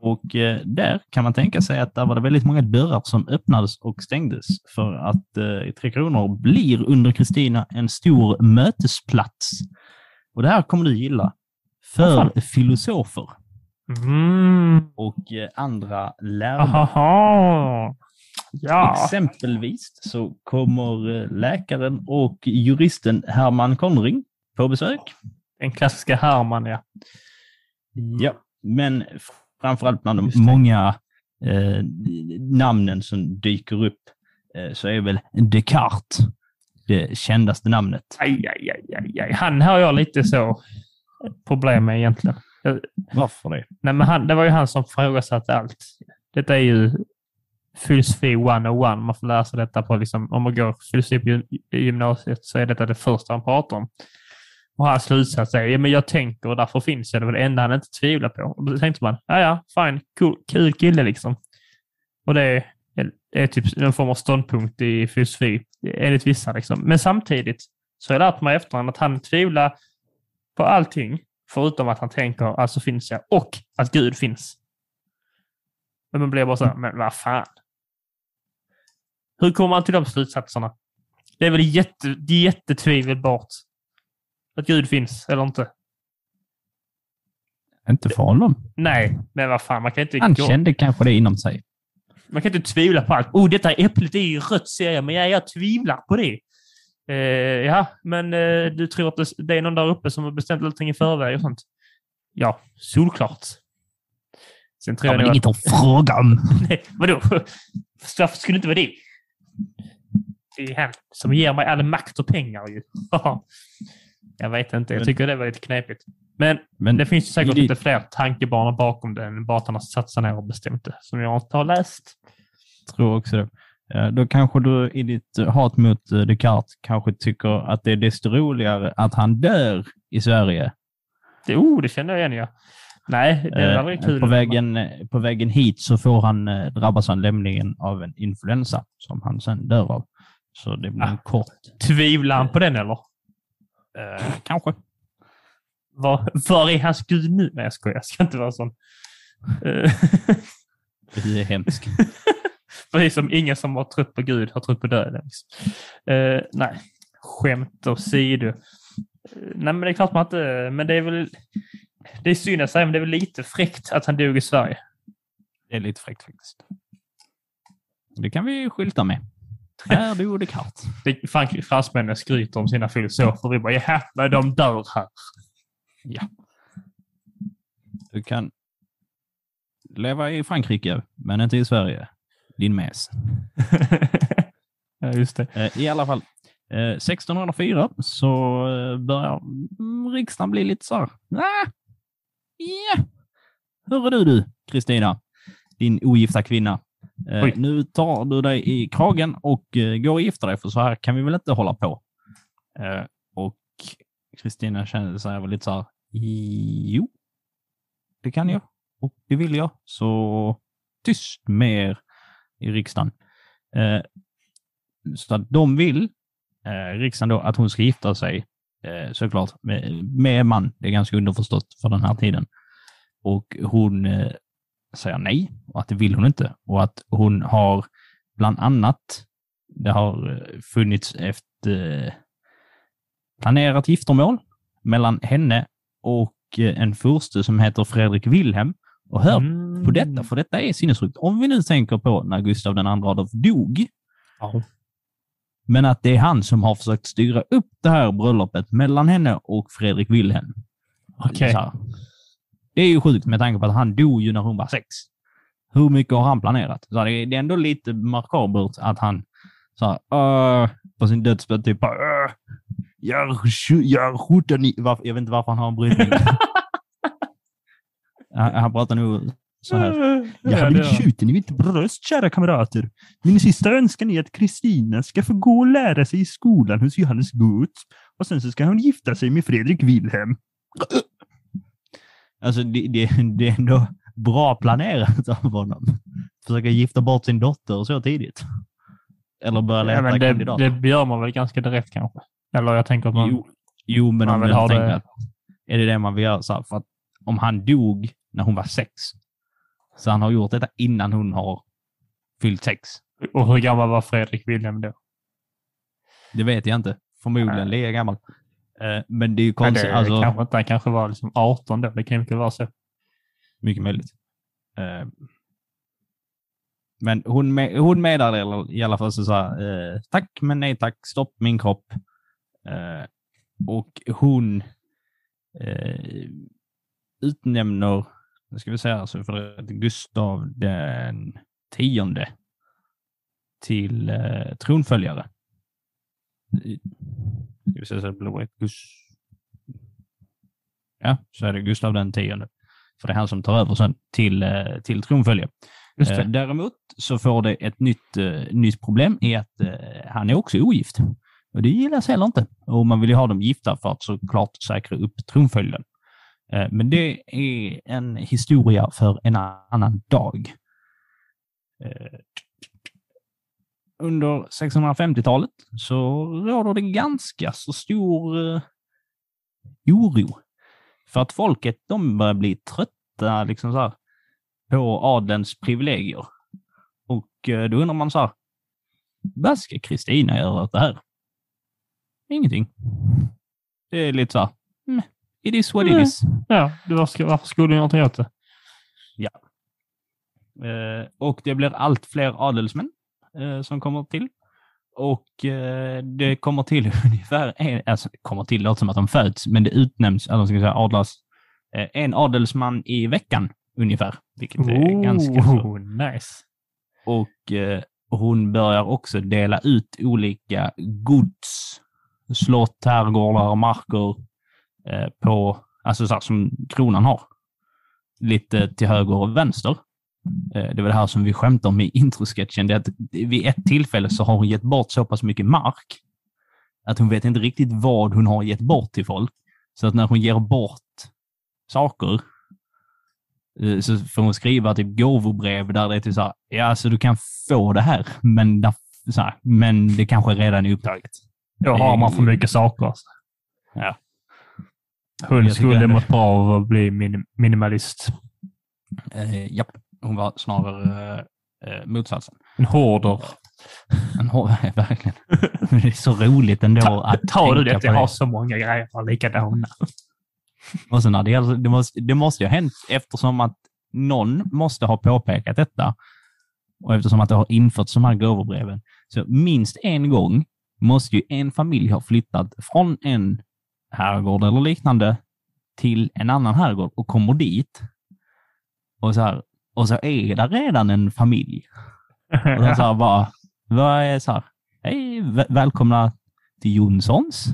Och eh, där kan man tänka sig att där var det väldigt många dörrar som öppnades och stängdes för att eh, Tre Kronor blir under Kristina en stor mötesplats. Och det här kommer du gilla. För filosofer Mm. och eh, andra. Ahaha. Ja. Exempelvis så kommer eh, läkaren och juristen Herman Konring på besök. Den klassiska Herman, ja. Ja, men framförallt bland de många eh, namnen som dyker upp eh, så är väl Descartes det kändaste namnet. Aj, aj, aj, aj, aj. Han har jag lite så problem med egentligen. Varför det? Nej, men han, det var ju han som frågasatte allt. Detta är ju filosofi 101. Man får sig detta på, liksom, om man går filosofi på gymnasiet så är detta det första han pratar om. Och hans slutsats är, ja, men jag tänker och därför finns jag. Det var det enda han inte tvivlar på. Och då tänkte man, ja ja, fine, cool, kul kille liksom. Och det är Det är typ en form av ståndpunkt i filosofi, enligt vissa. Liksom. Men samtidigt så har jag lärt mig i efterhand att han tvivlar på allting, förutom att han tänker alltså finns jag, och att Gud finns. Men man blir bara så här, men vad fan. Hur kommer man till de slutsatserna? Det är väl jätte, jättetvivelbart att Gud finns, eller inte? Inte för honom. Nej, men vad fan, man kan inte Han gå- kände kanske det inom sig. Man kan inte tvivla på allt. Oh, detta äpplet är ju rött ser jag, men jag, jag tvivlar på det. Eh, ja, men eh, du tror att det, det är någon där uppe som har bestämt allting i förväg och sånt? Ja, solklart. Sen tror Jag jag nog inget att fråga om. att... Nej, vadå? Varför skulle det inte vara det? Det är han som ger mig all makt och pengar ju. jag vet inte, jag Men- tycker det var lite knepigt. Men Men det finns ju säkert lite fler tankebanor bakom det än bara att han har satt sig ner och bestämt det, som jag inte har läst. tror också det. Eh, Då kanske du i ditt hat mot eh, Descartes kanske tycker att det är desto roligare att han dör i Sverige. Det, oh, det känner jag igen, ja. Nej, det är Eh, kul. På vägen, eh, på vägen hit så får han drabbas han lämningen av en influensa som han sen dör av. Så det blir en Ah. kort... Tvivlar han på den, eller? Eh, kanske. Var, var är hans gud nu? Nej, jag skojar. Jag ska inte vara sån. Det är hemskt. Precis som ingen som har trott på Gud har trott på döden. Liksom. Eh, nej, skämt åsido. Eh, nej, men det är klart man inte... Men det är väl... Det är synd att säga, men det är väl lite fräckt att han dog i Sverige. Det är lite fräckt faktiskt. Det kan vi skylta med. Här dog Descartes. Det- Frank- Fransmännen skryter om sina filosofer. Vi bara, ja, men de dör här. Du kan leva i Frankrike, men inte i Sverige. Din mes. ja, just det. Eh, I alla fall, eh, 1604 så eh, börjar riksdagen bli lite så här. Ah, ja. Hörru du, du, Kristina, din ogifta kvinna. Eh, Oj. nu tar du dig i kragen och eh, går och gifter dig, för så här kan vi väl inte hålla på. Eh, och Kristina kände sig väl lite så här. Jo, det kan jag och det vill jag. Så tyst med er i riksdagen. Eh, så att de vill, eh, riksdagen då, att hon ska gifta sig eh, såklart med, med man. Det är ganska underförstått för den här tiden. Och hon eh, säger nej och att det vill hon inte. Och att hon har bland annat, det har eh, funnits ett eh, planerat giftermål mellan henne och eh, en furste som heter Fredrik Wilhelm. Och hör Mm. på detta, för detta är sinnessjukt. Om vi nu tänker på när Gustav II Adolf dog, Ja. men att det är han som har försökt styra upp det här bröllopet mellan henne och Fredrik Wilhelm. Okej. Det är ju sjukt med tanke på att han dog ju när hon var sex. Hur mycket har han planerat? Så det är ändå lite makabert att han så här, "Åh", på sin dödsbädd typ bara, "Åh, jag jag skjuter ni... Jag vet inte varför han har en brytning. han, han pratar nog så här. Jag Ja, har blivit skjuten i mitt bröst, kära kamrater. Min sista önskan är att Kristina ska få gå och lära sig i skolan hos Johannes Guth. Och sen så ska hon gifta sig med Fredrik Wilhelm. Alltså, det, det, det är ändå bra planerat av honom. Försöka gifta bort sin dotter så tidigt. Eller börja leta Ja, det, kandidater. det gör man väl ganska direkt kanske? Eller jag tänker att man... Jo, jo, men man om vill ha tänkt det- att är det det man vill göra? Så här, för att om han dog när hon var sex, så han har gjort detta innan hon har fyllt sex. Och hur gammal var Fredrik Wilhelm då? Det vet jag inte. Förmodligen lika gammal. Eh, men det är ju Nej, konstigt. det alltså, kanske inte. Han kanske var liksom 18 då. Det kan mycket vara så. Mycket möjligt. Eh, men hon, med, hon meddelar i alla fall så här, eh, tack men nej tack, stopp min kropp. Eh, och hon eh, utnämner, nu ska vi säga alltså för Gustav den tionde till eh, tronföljare. Ska vi säga så det blir Gus... Ja, så är det Gustav den tionde. För det är han som tar över sen till, eh, till tronfölje. Eh. Däremot så får det ett nytt, eh, nytt problem i att han är också ogift. Och det gillas heller inte. Och man vill ju ha dem gifta för att såklart säkra upp tronföljden. Men det är en historia för en annan dag. Under 650-talet så råder det ganska så stor eh, oro. För att folket, de börjar bli trötta liksom så här, på adelns privilegier. Och eh, då undrar man så här, vad ska Kristina göra åt det här? Ingenting. Det är lite så här, "Mm, it is what it Mm. is. Ja, varför, varför skulle du göra någonting åt det? Eh, och det blir allt fler adelsmän eh, som kommer till. Och eh, det kommer till ungefär, en, alltså kommer till, låter som att de föds, men det utnämns, eller ska jag säga adlas, eh, en adelsman i veckan ungefär. Vilket är ganska så. Oh, nice. Och eh, hon börjar också dela ut olika gods, slott, herrgårdar, marker eh, på, alltså så här, som kronan har. Lite till höger och vänster. Eh, det var det här som vi skämtade om i introsketchen, det är att vid ett tillfälle så har hon gett bort så pass mycket mark att hon vet inte riktigt vad hon har gett bort till folk. Så att när hon ger bort saker eh, så får hon skriva typ gåvobrev där det är typ så här, ja alltså du kan få det här, men, där, så här, men det kanske redan är upptaget. Då har man för mycket saker. Ja. Hon skulle mått bra av att bli minim minimalist. Eh, japp, hon var snarare eh, eh, motsatsen. En hoarder. En hår- verkligen. det är så roligt ändå Ta, att tar du det? på Jag har så många grejer som är likadana. Och sen när det, gäller, det, måste, det måste ju ha hänt eftersom att någon måste ha påpekat detta och eftersom att det har införts de här gåvobreven. Så minst en gång måste ju en familj ha flyttat från en herrgård eller liknande till en annan herrgård och kommer dit. Och så, här, och så är det redan en familj. Och de så bara, vad är så här, hej, vä- välkomna till Jonssons.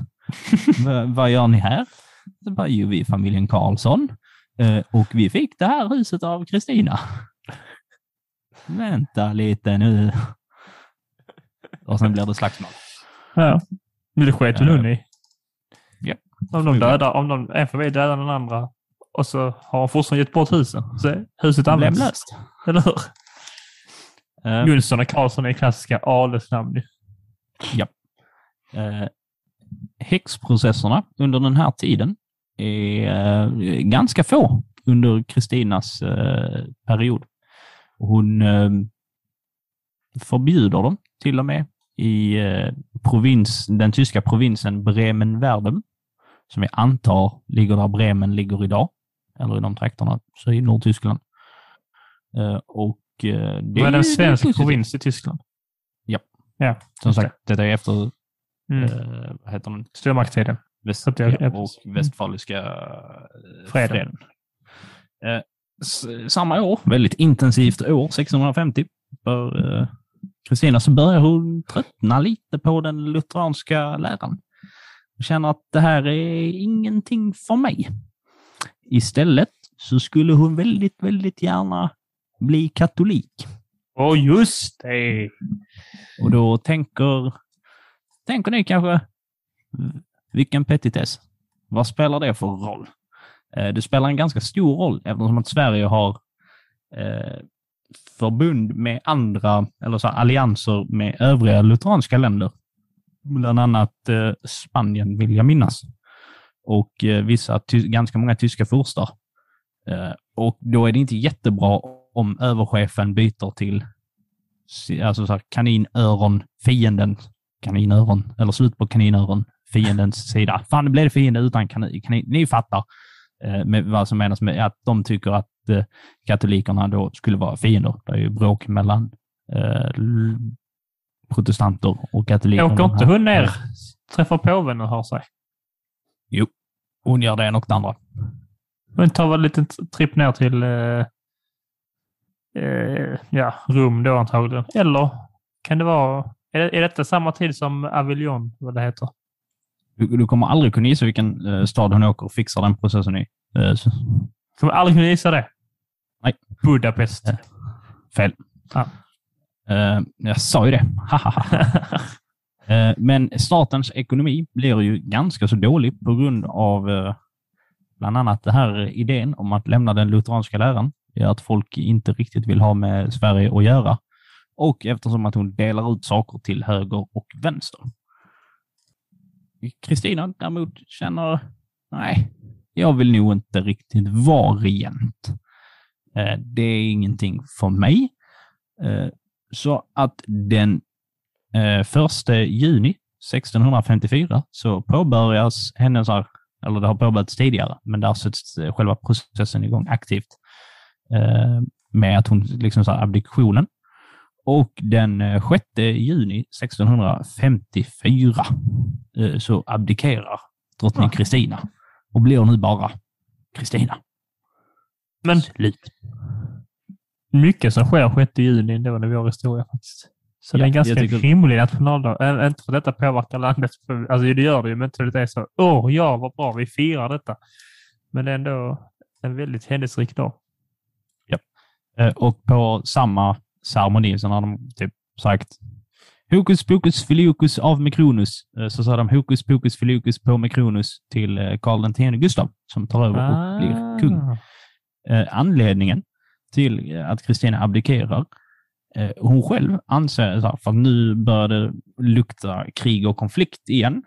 Vad gör ni här? Så bara, jo, vi är familjen Karlsson eh, och vi fick det här huset av Kristina. Vänta lite nu. Och sen blir det slagsmål. Ja. Men det sket väl hon i. Ja. Om de dödar, om de, en familj dödar den andra och så har hon fortfarande gett bort husen. Så huset används. löst. Eller hur? Eh, Jonsson och Karlsson är klassiska adelsnamn. ju. Eh, häxprocesserna under den här tiden är eh, ganska få under Kristinas eh, period. Hon eh, förbjuder dem till och med i provins, den tyska provinsen Bremen-Verden, som jag antar ligger där Bremen ligger idag, eller i de trakterna, så i Nordtyskland. Eh, och eh, det är det en svensk provins i Tyskland? Ja. Ja, Som sagt, detta är efter, Mm. eh, vad heter den? Stormaktstiden. Väst, ja, och västfaliska eh, Freden. freden. Eh, samma år, väldigt intensivt år, 1650, för eh, Kristina så börjar hon tröttna lite på den lutheranska läran. Hon känner att det här är ingenting för mig. Istället så skulle hon väldigt, väldigt gärna bli katolik. Åh, just det! Och då tänker, tänker ni kanske, vilken petitess? Vad spelar det för roll? Eh, Det spelar en ganska stor roll eftersom att Sverige har eh, förbund med andra, eller så allianser med övriga lutheranska länder. Bland annat eh, Spanien vill jag minnas. Och eh, vissa, ganska många tyska furstar. Eh, och då är det inte jättebra om överchefen byter till alltså så här, kaninöron, fienden, kaninöron, eller slut på kaninöron, fiendens sida. Fan, det blev fiende utan kanin. kanin. Ni fattar eh, med vad som menas med att de tycker att katolikerna då skulle vara fiender. Det är ju bråk mellan eh, protestanter och katoliker. Åker inte hon ner, träffar påven och har sig? Hon gör det ena och det andra. Hon tar väl en liten tripp ner till eh, eh, ja, Rom då antagligen. Eller kan det vara... Är, är detta samma tid som Avignon, vad det heter? Du, du kommer aldrig kunna gissa vilken eh, stad hon åker och fixar den processen i. Eh, så, Kommer aldrig kunna gissa det. Nej. Budapest. Ja. fel. Ja. Eh, jag sa ju det. Eh, men statens ekonomi blir ju ganska så dålig på grund av eh, bland annat den här idén om att lämna den lutheranska läran. Det är att folk inte riktigt vill ha med Sverige att göra. och eftersom att hon delar ut saker till höger och vänster. Kristina däremot känner, nej, jag vill nog inte riktigt vara regent. Eh, det är ingenting för mig. Så att den 1 juni 1654 så påbörjas hennes, eller det har påbörjats tidigare, men där sätts eh, själva processen igång aktivt eh, med att hon liksom så här abdikationen. Och den eh, 6 juni 1654 eh, så abdikerar drottning Ja. Kristina och blir nu bara Kristina. Men Slut. mycket som sker 6 juni ändå i vår historia faktiskt. Så Ja, det är en ganska tycker- rimlig nationaldag. Äh, inte för detta påverkar landet. För, alltså det gör det ju, men inte att det är så. Åh, ja, vad bra, vi firar detta. Men det är ändå en väldigt händelserik dag. Eh, Och på samma ceremoni så har de typ sagt Hokus pokus filiokus av Mikronus. Så sa de hokus pokus filiokus på Mikronus till Karl X Gustav som tar över och blir kung. Ah. Anledningen till att Kristina abdikerar, hon själv anser att nu börjar det lukta krig och konflikt igen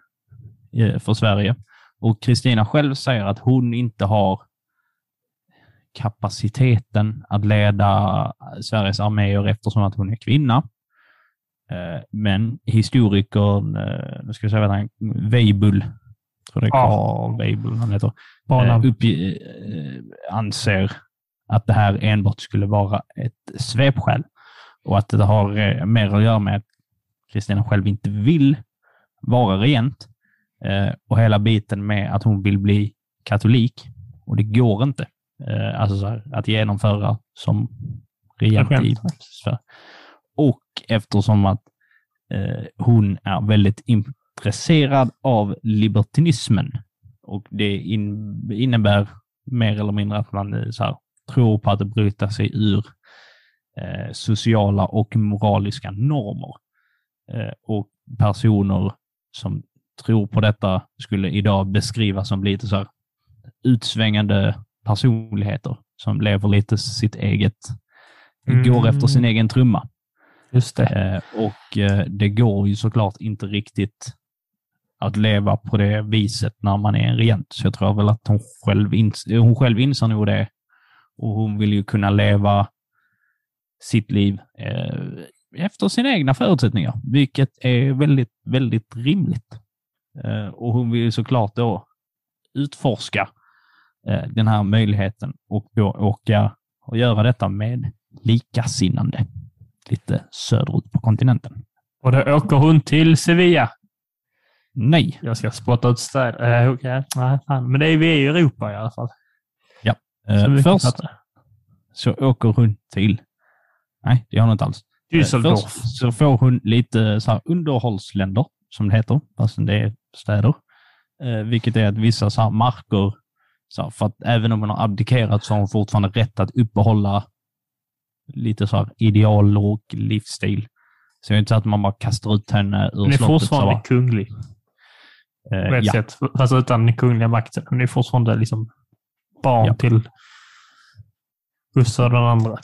eh, för Sverige. Och Kristina själv säger att hon inte har kapaciteten att leda Sveriges arméer eftersom att hon är kvinna. Eh, Men historikern, eh, nu ska jag säga vad han Weibull, tror det är Ja. Carl Weibull han heter, eh, uppge, eh, anser att det här enbart skulle vara ett svepskäl och att det har eh, mer att göra med att Kristina själv inte vill vara regent eh, och hela biten med att hon vill bli katolik och det går inte. Eh, alltså så här, att genomföra som regent i. Sverige. Och eftersom att hon är väldigt intresserad av libertinismen och det in, innebär mer eller mindre att man så här, tror på att bryta sig ur eh, sociala och moraliska normer. Eh, och personer som tror på detta skulle idag beskrivas som lite så här utsvängande personligheter som lever lite sitt eget, Mm. går efter sin egen trumma. Just det. Eh, och eh, det går ju såklart inte riktigt att leva på det viset när man är en regent. Så jag tror väl att hon själv, ins- hon själv inser nog det. Och hon vill ju kunna leva sitt liv eh, efter sina egna förutsättningar, vilket är väldigt, väldigt rimligt. Eh, och hon vill såklart då utforska eh, den här möjligheten och då åka och göra detta med likasinnande lite söderut på kontinenten. Och då åker hon till Sevilla. Nej, Jag ska spotta ut städer. Uh, okay. Nej, fan. Men det är vi är i Europa i alla fall. Så eh, först så åker hon till... Nej, det gör hon inte alls. Eh, Düsseldorf. Först så får hon lite så här underhållsländer, som det heter, fast det är städer. Eh, vilket är att vissa så här marker, så här, för att även om hon har abdikerat så har hon fortfarande rätt att uppehålla lite så här ideal och livsstil. Så det är inte så att man bara kastar ut henne ur Hon är slottet. fortfarande bara, kunglig eh, på ett ja. sätt. Fast utan den kungliga makten. Hon är fortfarande liksom barn Ja. till Gustav den andra.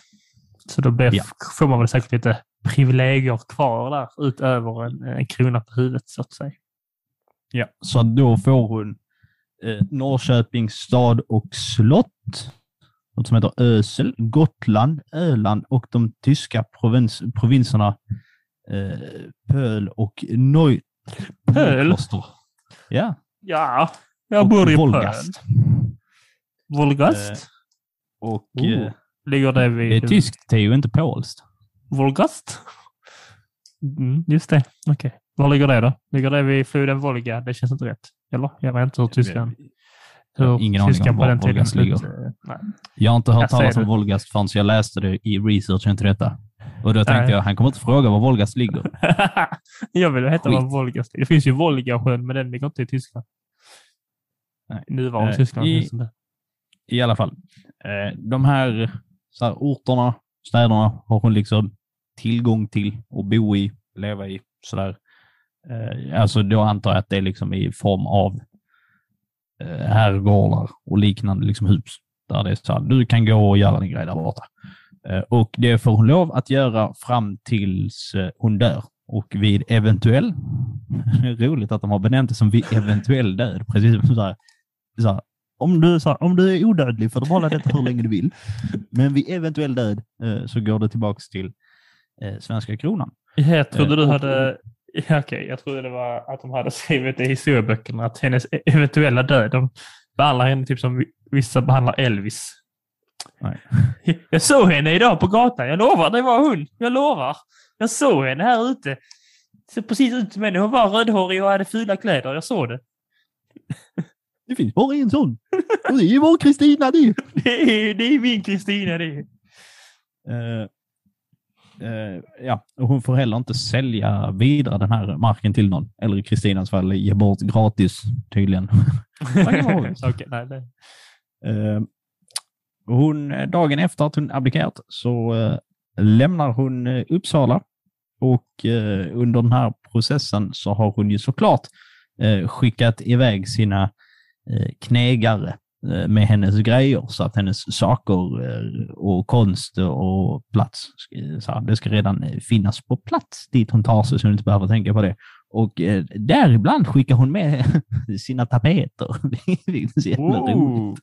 Så då blir, Ja. får man väl säkert lite privilegier kvar där utöver en, en krona på huvudet så att säga. Ja, så då får hon eh, Norrköpings stad och slott, något som heter Ösel, Gotland, Öland och de tyska provins, provinserna eh, Pöl och Neu... Pöl? Ja. Ja, jag och bor i Polen. Wolgast. Volgast? Och Oh. eh, Ligger det det vid... är tyskt, det är ju inte polskt. Volgast? Mm, just det. Okej. Var ligger det då? Ligger det vid floden Volga? Det känns inte rätt. Eller? Jag vet inte hur tyskan... Hur ingen aning om var Wolgast ligger. Nej. Jag har inte hört Jag talas om det. Wolgast förrän jag läste det i researchen till detta. Och då tänkte Nej. jag, han kommer inte fråga var Wolgast ligger. jag vill veta var Skit. Volgast ligger. Det finns ju Volgasjön, men den ligger inte i Tyskland. Nej. Nuvarande Eh, Tyskland i- i alla fall. Eh, de här, så här orterna, städerna har hon liksom tillgång till och bo i, leva i. Sådär. Eh, alltså då antar jag att det är liksom i form av eh, herrgårdar och liknande liksom hus. Där det är så här, du kan gå och göra din grej där borta. Eh, och det får hon lov att göra fram tills eh, hon dör. Och vid eventuell, roligt att de har benämnt det som vid eventuell död, precis som så här, så här, om, du, här, om du är odödlig får du behålla detta hur länge du vill. Men vid eventuell död eh, så går det tillbaks till eh, svenska kronan. Jag trodde du och- hade... Ja, Okej, jag trodde det var att de hade skrivit i historieböckerna att hennes e- eventuella död, de behandlar henne typ som vi- vissa behandlar Elvis. Nej. Jag såg henne idag på gatan. Jag lovar, det var hon. Jag lovar. Jag såg henne här ute. Ser precis ut som henne. Hon var rödhårig och hade fula kläder. Jag såg det. Det finns bara en sån. Och det är vår Kristina det. Det är, det är min Kristina det. Eh, eh, ja, och hon får heller inte sälja vidare den här marken till någon. Eller i Kristinas fall ge bort gratis tydligen. Okej, nej, nej. Eh, hon, dagen efter att hon abdikerat så lämnar hon Uppsala och under den här processen så har hon ju såklart skickat iväg sina knegare eh, med hennes grejer så att hennes saker eh, och konst och plats, eh, så här, det ska redan eh, finnas på plats dit hon tar sig så hon inte behöver tänka på det. Och eh, däribland skickar hon med sina tapeter. Det är så jävla roligt.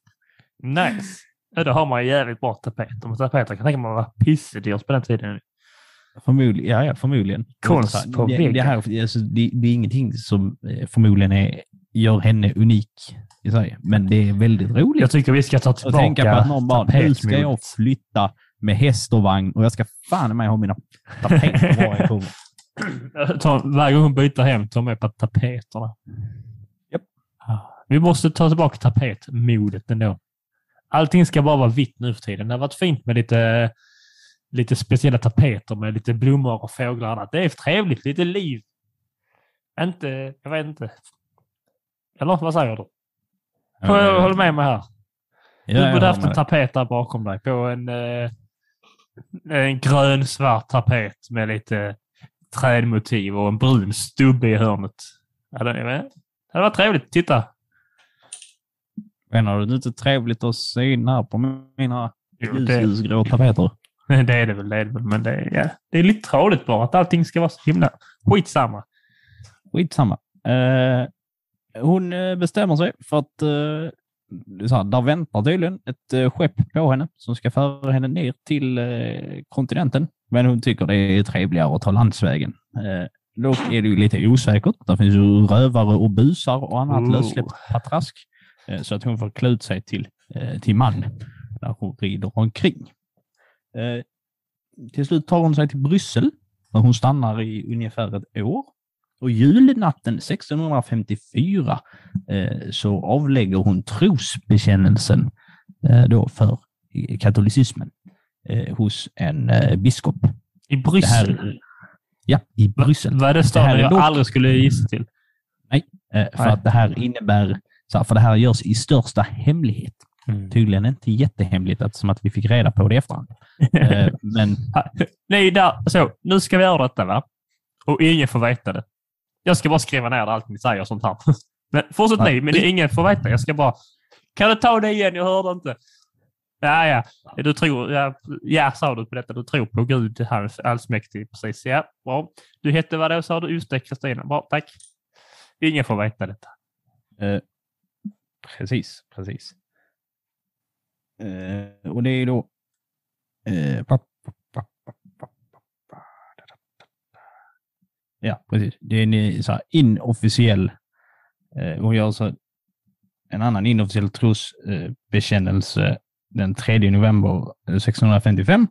Nice. Ja, då har man ju jävligt bra tapeter. Men tapeter kan tänka mig var pissedyrt på den tiden. Förmodligen, ja, ja, förmodligen. Konst på det, väggen. det, här, alltså, det, det är ingenting som eh, förmodligen är, gör henne unik i sig, men det är väldigt roligt. Jag tycker vi ska ta tillbaka tänka på att någon bara, nu ska jag flytta med häst och vagn och jag ska fan med ha mina tapeter var jag kommer. Ta, varje gång hon byter hem, ta med på tapeterna. Japp. Ah, Vi måste ta tillbaka tapetmodet ändå. Allting ska bara vara vitt nu för tiden. Det har varit fint med lite, lite speciella tapeter med lite blommor och fåglar och annat. Det är trevligt, lite liv. Inte, jag vet inte. Eller vad säger du? Jag håller med mig här. Ja, Du borde haft en tapet där bakom dig på en, eh, en grön svart tapet med lite trädmotiv och en brun stubbe i hörnet. Ja, det, det hade varit trevligt. Titta! Menar du inte trevligt att syna på mina det, ljusgrå tapeter? det är det väl, det är det väl. Men det, är- ja, det är lite tråkigt bara att allting ska vara så himla skitsamma. Skitsamma. Eh, hon eh, bestämmer sig för att eh, så här, där väntar tydligen ett eh, skepp på henne som ska föra henne ner till kontinenten. Men hon tycker det är trevligare att ta landsvägen. Dock är det ju lite osäkert. Det finns ju rövare och busar och annat Oh. lössläppt patrask. Så att hon får klä ut sig till, till man där hon rider omkring. Till slut tar hon sig till Bryssel där hon stannar i ungefär ett år. Och julnatten 1654 eh, så avlägger hon trosbekännelsen eh, då för katolicismen eh, hos en eh, biskop. I Bryssel. här, ja, i Bryssel. Vad är det staden jag dock- aldrig skulle gissa till? Eh, för Nej. att det här innebär, så här, för det här görs i största hemlighet. Tydligen inte jättehemligt eftersom att vi fick reda på det i efterhand. Eh, men Nej, där, så, nu ska vi göra detta va? Och ingen får veta det. Jag ska bara skriva ner allt ni säger och sånt här. Men fortsätt ni, men ingen får veta. Jag ska bara... Kan du ta det igen? Jag hörde inte. Ja, ja. Du tror... Ja, ja sa du på detta. Du tror på Gud, han är allsmäktig. Precis. Ja, bra. Du hette vad då sa du? Just det, Kristina. Bra, tack. Ingen får veta detta. Eh, precis, precis. Eh, och det är då... Eh, ja, precis. Det är en eh, så inofficiell... Eh, hon gör så en annan inofficiell trosbekännelse den 3 november eh, 1655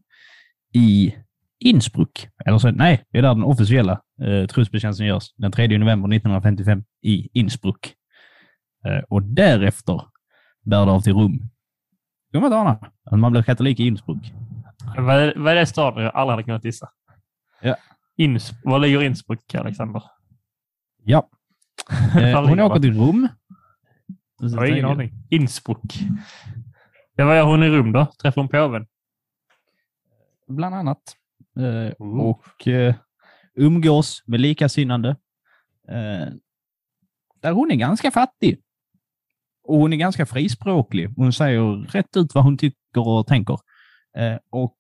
i Innsbruck. Eller så, nej, det är där den officiella eh, trosbekännelsen görs. Den 3 november 1955 i Innsbruck. Eh, och därefter bär det av till Rom. Jo, men Dana. Att man blir katolik i Innsbruck. Vad är, vad är det staden jag aldrig hade kunnat gissa? Ja. Ins, var ligger Innsbruck, Alexander? Ja. Eh, hon åker till Rom. Jag har ingen aning. Innsbruck. Ja, vad gör hon i rum då? Träffar hon påven? Bland annat. Eh, Mm. och eh, umgås med likasinnande. Eh, där hon är ganska fattig. Och hon är ganska frispråklig. Hon säger rätt ut vad hon tycker och tänker. Eh, och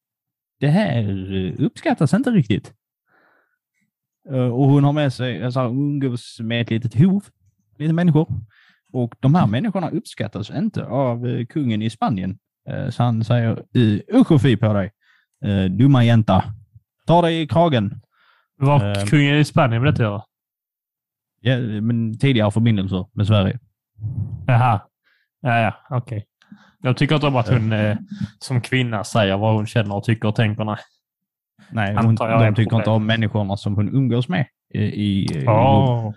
det här eh, uppskattas inte riktigt. Eh, Och hon har med sig, alltså hon umgås med ett litet hov, lite människor. Och de här människorna uppskattas inte av eh, kungen i Spanien. Eh, Så han säger, usch och fy på dig, dumma jänta. Ta dig i kragen. Vad har kungen i Spanien med det att göra? Ja, men tidigare förbindelser med Sverige. Jaha. Ja, ja, okej. Jag tycker inte om att hon som kvinna säger vad hon känner och tycker och tänker. Nej. Nej, hon, de ett tycker inte om människorna som hon umgås med i, i, i Åh.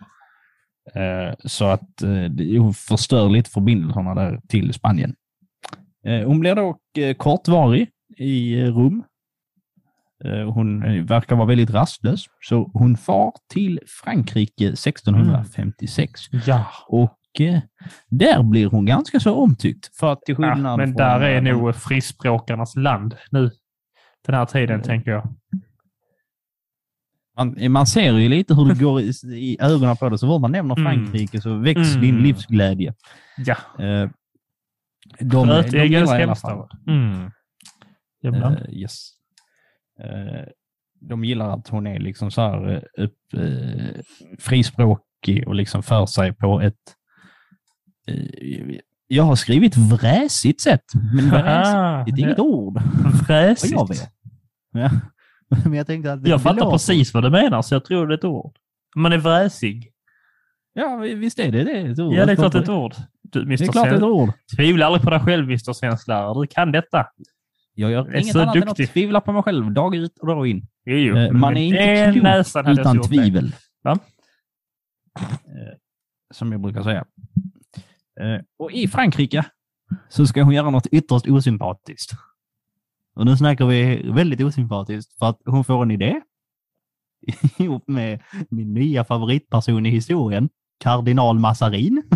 Eh, Så att eh, hon förstör lite förbindelserna där till Spanien. Eh, Hon blir dock kortvarig i. Eh, Hon verkar vara väldigt rastlös, så hon far till Frankrike 1656. Ja. Och där blir hon ganska så omtyckt. För att till skillnad ja. Men där är nog frispråkarnas land nu. Den här tiden, tänker jag. Man, man ser ju lite hur det går i, i ögonen på det. Så fort man nämner Mm. Frankrike så väcks Mm. din livsglädje. Ja. Eh, de, Rötägg gillar i är alla hemskt. fall. Mm. Eh, yes. Eh, de gillar att hon är liksom så här eh, upp, eh, frispråkig och liksom för sig på ett... Eh, jag har skrivit vräsigt sätt, men vräsigt Ah, det är inget ord. Vad Fräsigt. jag vet. Ja. Men jag tänkte att Jag fattar precis vad du menar, så jag tror det är ett ord. Man är vräsig. Ja, visst är det det. Ett ord. Ja, det är klart ett ord. Du, Mr. Det är klart ett ord. Tvivla aldrig på dig själv, Mr. Svensklärare. Du kan detta. Jag gör inget annat än duktig. att tvivla på mig själv dag ut och dag in. Jo, jo. Eh, man är inte klok Utan tvivel. Va? Eh, Som jag brukar säga. Eh, Och i Frankrike så ska hon göra något ytterst osympatiskt. Och nu snackar vi väldigt osympatiskt för att hon får en idé ihop med min nya favoritperson i historien, kardinal Massarin.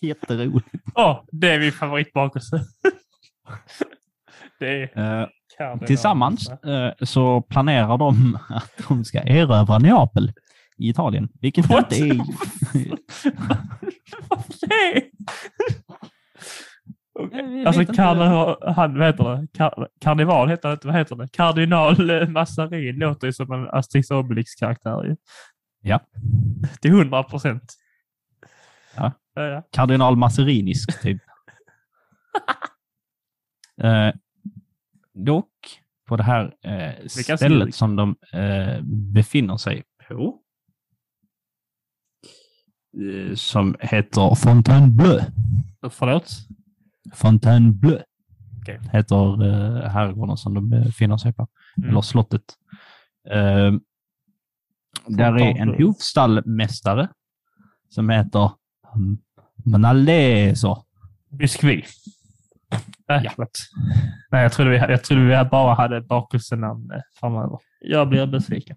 Jätteroligt. Åh, det är min favoritbakelse. det är Eh. Tillsammans eh, så planerar de att de ska erövra Neapel i Italien. Vilket What? inte är... Varför det? Jag Alltså kardinal, han, vad heter det? Kar, karneval heter det vad heter det? Kardinal Massarin låter ju som en Asterix Obelix-karaktär ju. Ja. Till hundra procent. Ja. Ja. Kardinal Masserinisk, typ. eh, dock, på det här eh, stället som de eh, befinner sig på, eh, som heter Fontainebleau. Förlåt? Fontainebleau Okej. heter eh, herrgården som de befinner sig på, Mm. eller slottet. Eh, där är en hovstallmästare som heter Manaleso. Biskvi. Nej, ja. Nej, jag trodde vi, jag trodde vi bara hade bakelsenamn eh, framöver. Jag blir besviken.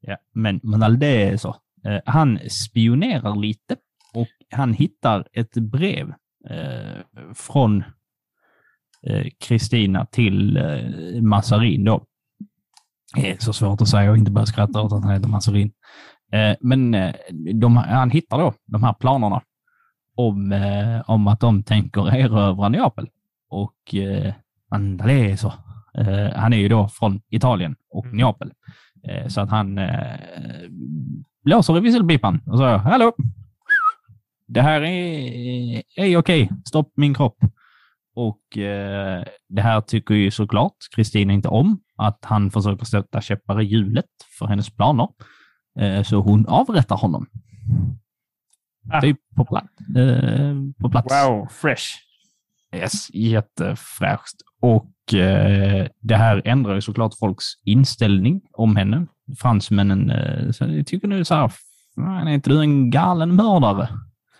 Ja, men Manaldeso, eh, han spionerar lite och han hittar ett brev eh, från eh, Kristina till eh, Massarin då. Det är så svårt att säga och inte börja skratta åt att han heter Massarin. Eh, men eh, de, han hittar då de här planerna om, eh, om att de tänker erövra Neapel. Och eh, Mandaleso, eh, han är ju då från Italien och Mm. Neapel. Eh, Så att han eh, blåser i visselpipan och säger Hallå! Det här är, är okej. Stopp min kropp. Och eh, det här tycker ju såklart Kristina inte om. Att han försöker sätta käppar i hjulet för hennes planer. Eh, så hon avrättar honom. Ah. Typ på, plats. Eh, på plats. Wow, fresh. Yes, jättefräscht. Och eh, det här ändrar ju såklart folks inställning om henne. Fransmännen eh, tycker nu så här, "Fan, är inte du en galen mördare?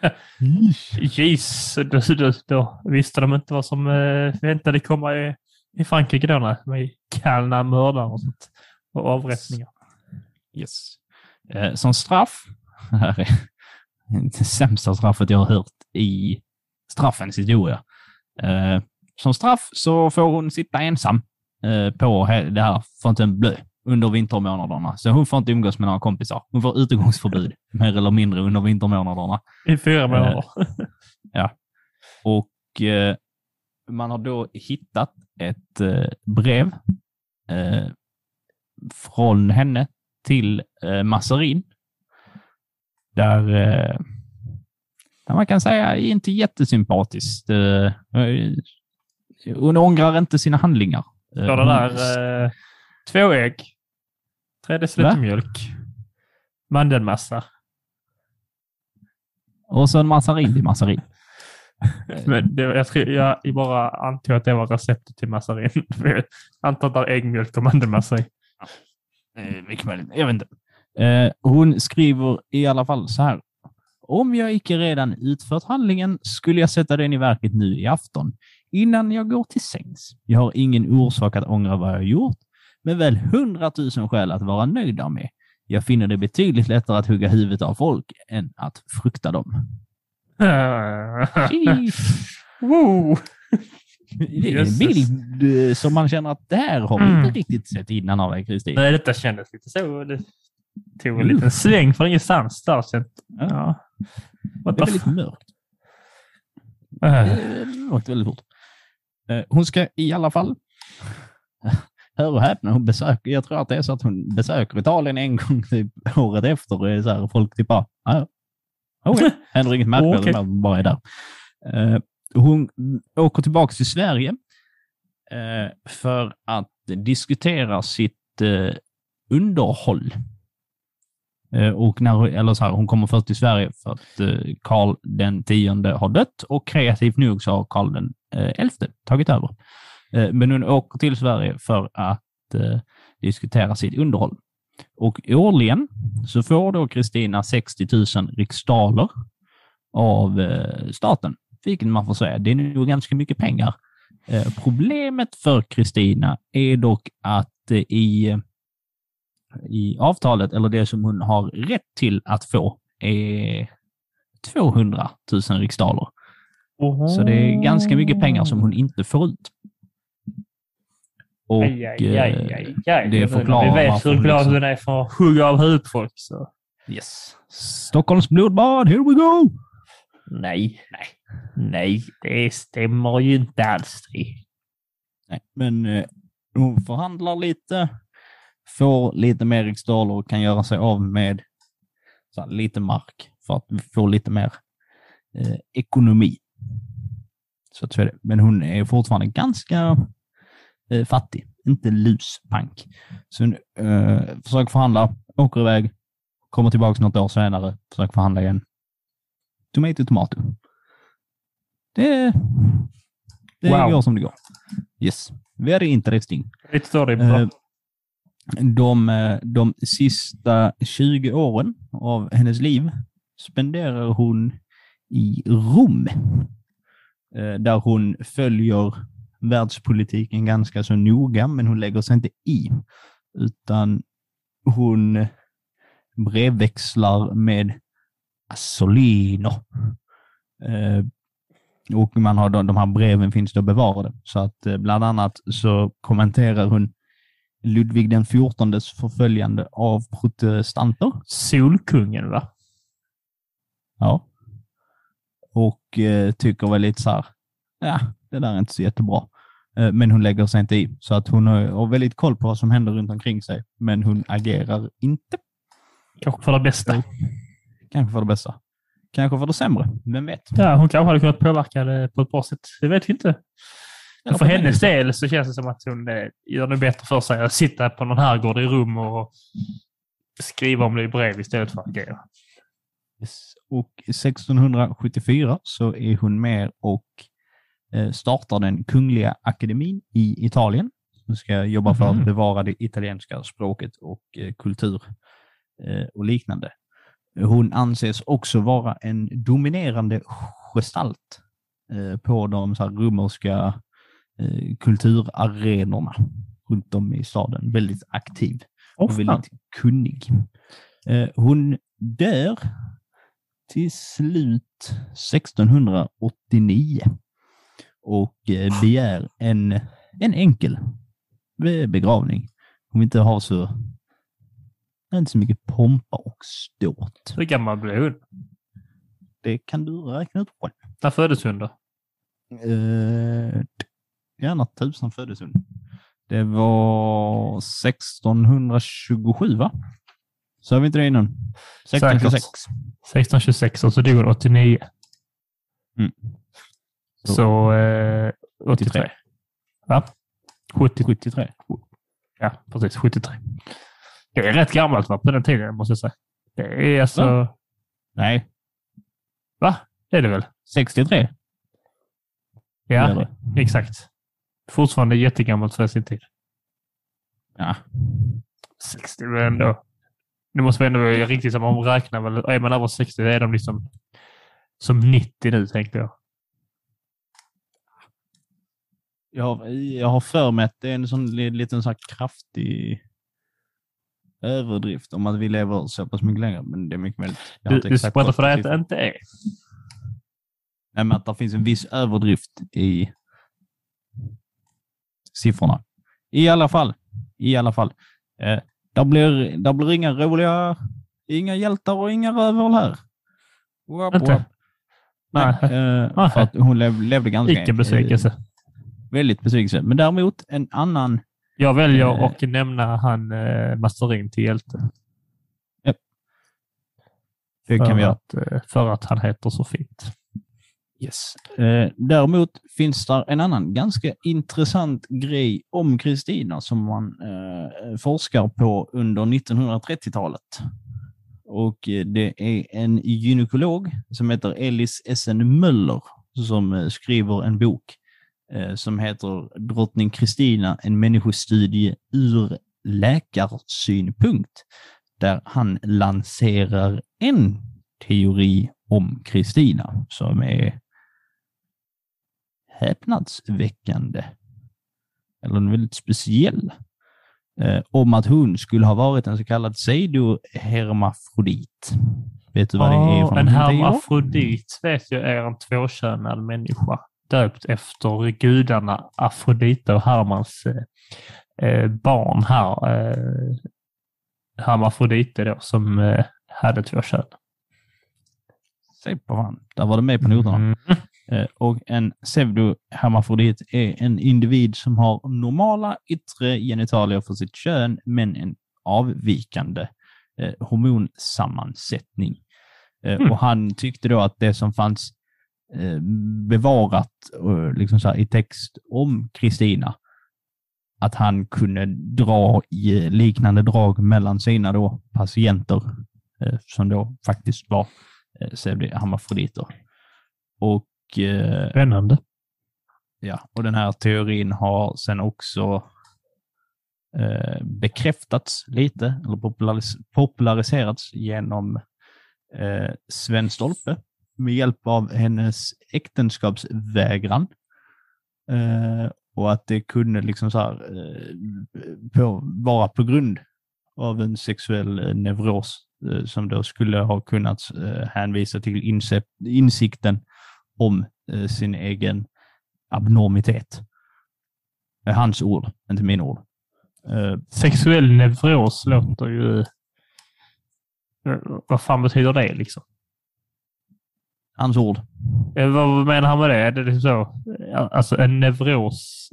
Jeez, då, då, då visste de inte vad som eh, väntade komma i, i Frankrike då, nej, med kallna mördare och sånt. Och avrättningar. Yes. Eh, som straff, det här är det sämsta straffet jag har hört i straffens historia. Eh, som straff så får hon sitta ensam eh, på det här Fontainebleau under vintermånaderna. Så hon får inte umgås med några kompisar. Hon får utegångsförbud, mer eller mindre, under vintermånaderna. I fyra månader. Och eh, man har då hittat ett eh, brev eh, från henne till eh, Massarin. Där, eh, där man kan säga inte jättesympatiskt. Eh, eh, hon ångrar inte sina handlingar. Eh, Ja, det hon- där, eh, två ägg, tre deciliter Va? mjölk, mandelmassa. Och så en massarin till massarin. Men det, jag, tror, jag bara antog att det var receptet till massarin. Jag antar att det är äggmjölk och mandelmassa i. Eh, mycket möjligt. Jag vet inte. Eh, hon skriver i alla fall så här. Om jag icke redan utfört handlingen skulle jag sätta den i verket nu i afton, innan jag går till sängs. Jag har ingen orsak att ångra vad jag gjort, men väl hundratusen skäl att vara nöjd med. Jag finner det betydligt lättare att hugga huvudet av folk än att frukta dem. Woo! Det är en bild eh, som man känner att det här har vi Mm. inte riktigt sett innan av dig, Kristin. Nej, detta kändes lite så. Det tog en liten sväng från ingenstans där. Så, ja. What Det är väldigt mörkt. äh. Det åkte väldigt fort. Eh, Hon ska i alla fall, hör och häpna, hon besöker, jag tror att det är så att hon besöker Italien en gång typ året efter och så här, folk typ bara, "Ah, okej, händer inget märkvärdigt, okay. bara är där. Eh, Hon åker tillbaka till Sverige eh, för att diskutera sitt eh, underhåll. Eh, Och när, eller så här, hon kommer först till Sverige för att eh, Karl den tionde har dött och kreativt nog så har Karl den eh, elfte tagit över. Eh, Men hon åker till Sverige för att eh, diskutera sitt underhåll. Och årligen så får då Kristina 60 000 riksdaler av eh, staten, vilket man får säga, det är nog ganska mycket pengar. Problemet för Kristina är dock att i i avtalet, eller det som hon har rätt till att få, är 200 000 riksdaler. Så det är ganska mycket pengar som hon inte får ut. Och Aj, aj, aj, eh, aj, aj. det förklarar Vi vet hur glad liksom- hon är för att hugga av huvudet folk. Så. yes. Stockholms blodbad, here we go! Nej, nej, nej, det stämmer ju inte alls. det. Nej, men eh, hon förhandlar lite, får lite mer riksdaler och kan göra sig av med så här, lite mark för att få lite mer eh, ekonomi. Så att. Men hon är fortfarande ganska eh, fattig, inte luspank. Så eh, försöker förhandla, åker iväg, kommer tillbaka något år senare, försöker förhandla igen. Tomato, tomato. Det, det Wow. går som det går. Yes, very interesting. Lite står det Eh, bra. De, eh, de sista 20 åren av hennes liv spenderar hon i Rom. eh, Där hon följer världspolitiken ganska så noga, men hon lägger sig inte i. Utan hon brevväxlar med Assolino. Eh, Och man har de, de här breven finns då bevarade. Så att eh, bland annat så kommenterar hon Ludvig den XIVs förföljande av protestanter. Solkungen, va? Ja. Och eh, tycker väl lite så här, ja, det där är inte så jättebra. Eh, men hon lägger sig inte i. Så att hon har, väldigt koll på vad som händer runt omkring sig. Men hon agerar inte. Kanske för det bästa. Kanske för det bästa. Kanske för det sämre. Vem vet? Ja, hon kanske hade kunnat påverka det på ett bra sätt. Det vet vi inte. Men för hennes del så känns det som att hon eh, gör det bättre för sig att sitta på någon herrgård i rum och skriva om det i brev istället för att agera. Yes. Och 1674 så är hon med och startar den Kungliga Akademin i Italien. Som ska jobba för Mhm. att bevara det italienska språket och eh, kultur eh, och liknande. Hon anses också vara en dominerande gestalt eh, på de så romerska eh, kulturarenorna runt om i staden. Väldigt aktiv och väldigt kunnig. Eh, hon dör till slut 1689 och eh, begär en, en enkel be- begravning. Hon vill inte ha så, inte så mycket pompa och ståt. Hur gammal blev hon? Det kan du räkna ut själv. När föddes hon då? Eh, gärna tusan föddes hon. Det var 1627 va? Sa vi inte det innan? 1626. 1626 och så dog hon 89. Mm. Så eh, 83. Va? 70. 73. Ja, precis. 73. Det är rätt gammalt va, på den tiden, måste jag säga. Det är alltså... Nej, Va? Det är det väl? 63. Ja, Eller? exakt. Fortfarande jättegammalt för sin tid. Ja. 60 men ändå. Nu måste vi ändå vara riktigt som man räknar väl. Är man över 60 är de liksom som 90 nu, tänkte jag. Jag har, jag har för mig att det är en sån li- liten så kraftig överdrift om att vi lever så pass mycket längre. Men det är mycket möjligt. Du, du koll för det att det inte är. Nej, men att det finns en viss överdrift i siffrorna. I alla fall. I alla fall. Eh, där, blir, där blir inga roliga, inga hjältar och inga rövhål här. Wap, Inte? wap. Nej, eh, för att hon lev, levde ganska... Icke besvikelse. Eh, väldigt besvikelse. Men däremot en annan... Jag väljer Eh. att nämna han eh, Masterin till hjälte. Det kan vi göra. att, eh, för att han heter så fint. Yes. Eh, däremot finns det en annan ganska intressant grej om Kristina som man eh, forskar på under 1930-talet. Och eh, det är en gynekolog som heter Elis Essen Möller som eh, skriver en bok eh, som heter Drottning Kristina, en människostudie ur läkarsynpunkt, där han lanserar en teori om Kristina som är häpnadsväckande. Eller en väldigt speciell. Eh, om att hon skulle ha varit en så kallad pseudohermafrodit. Vet du vad det är för en hermafrodit vet jag är en tvåkönad människa. Döpt efter gudarna Afrodite och Hermans eh, barn här. Eh, hermafrodite då, som eh, hade två kön. Se på fan. Där var det med på noterna. Mm. Eh, Och en pseudohermafrodit är en individ som har normala yttre genitalier för sitt kön, men en avvikande eh, hormonsammansättning. Eh, Mm. Och han tyckte då att det som fanns bevarat eh, liksom så här, i text om Kristina, att han kunde dra i liknande drag mellan sina då patienter, eh, som då faktiskt var eh, pseudohermafroditer. Och eh, Spännande. Ja, och den här teorin har sen också eh, bekräftats lite, eller popularis populariserats genom eh, Sven Stolpe med hjälp av hennes äktenskapsvägran. Eh, och att det kunde liksom så här, eh, på, vara på grund av en sexuell eh, neuros eh, som då skulle ha kunnat eh, hänvisa till insikten om eh, sin egen abnormitet. Det är hans ord, inte mina ord. Eh, Sexuell neuros låter ju... Eh, vad fan betyder det liksom? Hans ord. Eh, Vad menar han med det? Är det liksom så? Ja, Alltså en neuros,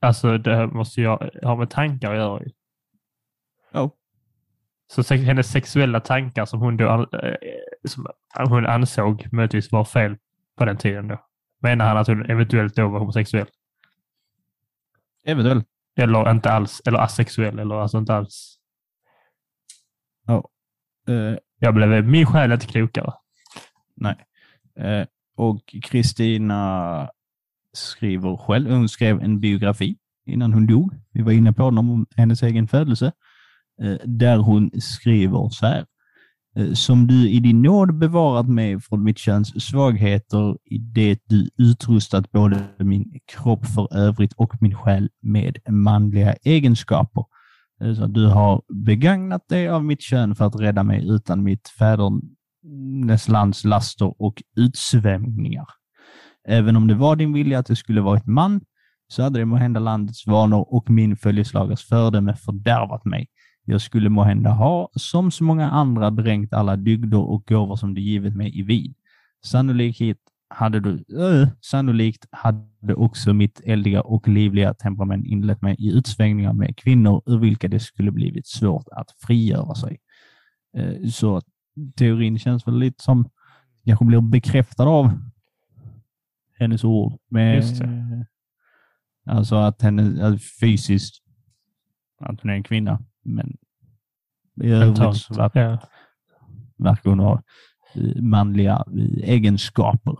alltså det måste ju ha med tankar att göra. Ja. Så sex, hennes sexuella tankar som hon då eh, som hon ansåg möjligtvis var fel på den tiden då. Menar han att hon eventuellt då var homosexuell? Eventuellt. Eller inte alls, eller asexuell, eller alltså inte alls. Eh, Jag blev, min själ är inte klokare. nej. Eh, och Kristina skriver själv, hon skrev en biografi innan hon dog. Vi var inne på den om hennes egen födelse. Eh, där hon skriver så här. Eh, Som du i din nåd bevarat mig från mitt köns svagheter i det du utrustat både min kropp för övrigt och min själ med manliga egenskaper. Eh, så du har begagnat dig av mitt kön för att rädda mig utan mitt fädernes lands laster och utsvämningar. Även om det var din vilja att det skulle varit man, så hade det måhända landets vanor och min följeslagars fördöme fördärvat mig. Jag skulle måhända ha, som så många andra, dränkt alla dygder och gåvor som du givit mig i vid. Sannolikt hade du ö, sannolikt hade också mitt eldiga och livliga temperament inlett mig i utsvängningar med kvinnor ur vilka det skulle blivit svårt att frigöra sig. Eh, så att teorin känns väl lite som, kanske blir bekräftad av hennes ord. Med, Just det. Alltså att henne att fysiskt, att hon är en kvinna, men i övrigt så verkar, Ja. verkar hon ha eh, manliga egenskaper.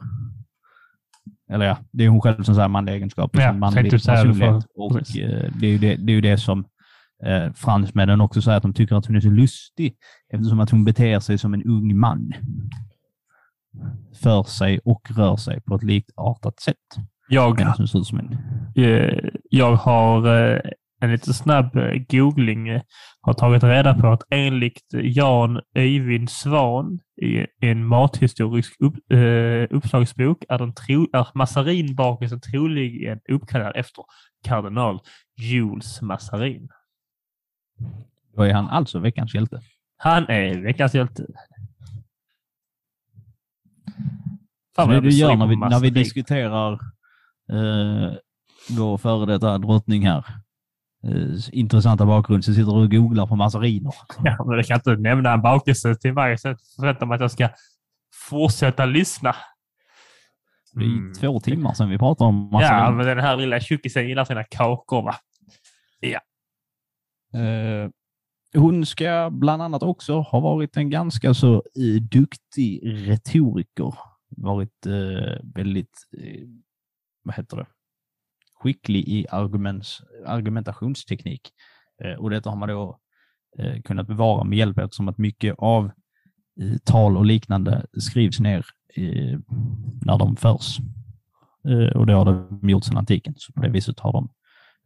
Eller ja, det är hon själv som säger manliga egenskaper. Ja, som manlig personlighet. Och eh, det är ju det, det, är ju det som eh, fransmännen också säger, att de tycker att hon är så lustig eftersom att hon beter sig som en ung man. För sig och rör sig på ett likartat sätt. Jag, en... eh, jag har eh, en lite snabb eh, googling har tagit reda på att enligt Jan Öyvind Svan i en mathistorisk upp, eh, uppslagsbok är, den tro, är massarinbakelsen troligen uppkallad efter kardinal Jules Massarin. Då är han alltså veckans hjälte. Han är veckans hjälte. Fan, det du gör när vi, när vi diskuterar eh, vår före detta drottning här, eh, intressanta bakgrund, så sitter du och googlar på massariner. Ja, men jag kan inte nämna en bakelse till mig så förväntar mig att jag ska fortsätta lyssna. Det är Mm. två timmar sedan vi pratade om Ja, massariner. men den här lilla tjockisen gillar sina kakor va? Eh, Eh, hon ska bland annat också ha varit en ganska så eh, duktig retoriker. Varit eh, väldigt, vad heter det, skicklig i arguments, argumentationsteknik. Och detta har man då kunnat bevara med hjälp eftersom att mycket av tal och liknande skrivs ner när de förs. Och det har de gjort sedan antiken, så på det viset har de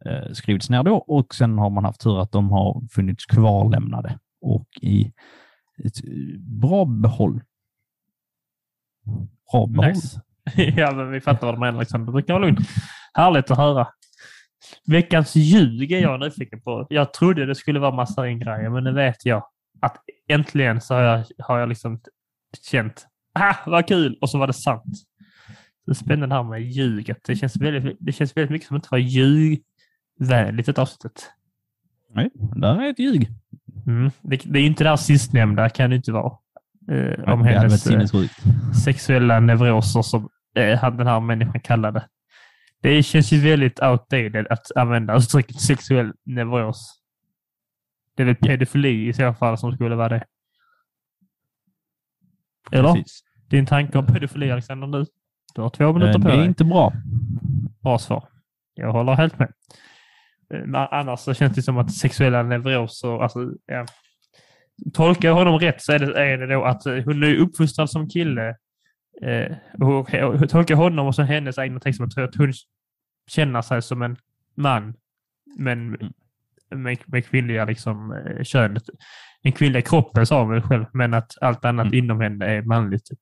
eh, skrivits ner då och sen har man haft tur att de har funnits kvarlämnade och i ett eh, bra behåll. Bra behåll. Nice. ja, men vi fattar vad de menar Alexander. Det kan vara lugnt. Härligt att höra. Veckans ljug är jag nyfiken på. Jag trodde det skulle vara massa grejer, men nu vet jag att äntligen så har jag, har jag liksom känt, ah, vad kul! Och så var det sant. Det är spännande här med ljuget. Det känns väldigt, det känns väldigt mycket som att det var ljugvänligt ett avsnitt. Nej, där är ett ljug. Mm. Det, det är inte det här sistnämnda, kan det inte vara. Eh, om det hennes eh, sexuella neuroser som eh, den här människan kallade. Det känns ju väldigt outdated att använda uttrycket sexuell neuros. Det är väl pedofili i så fall som skulle vara det. Eller? Precis. Din tanke om pedofili, Alexander, nu? Du har två minuter Eh, på Det är dig. inte bra. Bra svar. Jag håller helt med. Eh, annars så känns det som att sexuella neuroser, alltså, ja. Tolkar jag honom rätt så är det, är det då att eh, hon är uppfostrad som kille. Eh, och, och tolkar jag honom och så hennes egna text som att, att hon känner sig som en man, men med, med kvinnliga liksom, eh, könet. Den kvinnliga kroppen sa hon väl själv, men att allt annat Mm. inom henne är manligt. Typ.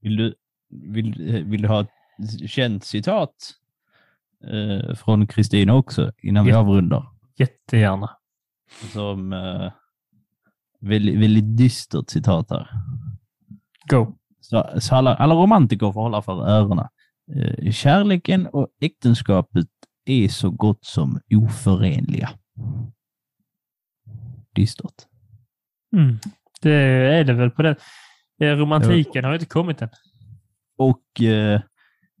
Vill du, vill, vill du ha ett känt citat eh, från Kristina också innan vi Ja. avrundar? Jättegärna. Som eh, väldigt, väldigt dystert citat här. Go. Så, så alla, alla romantiker får hålla för öronen. Eh, kärleken och äktenskapet är så gott som oförenliga. Dystert. Mm. Det är det väl på den. Eh, Romantiken har inte kommit än. Och eh,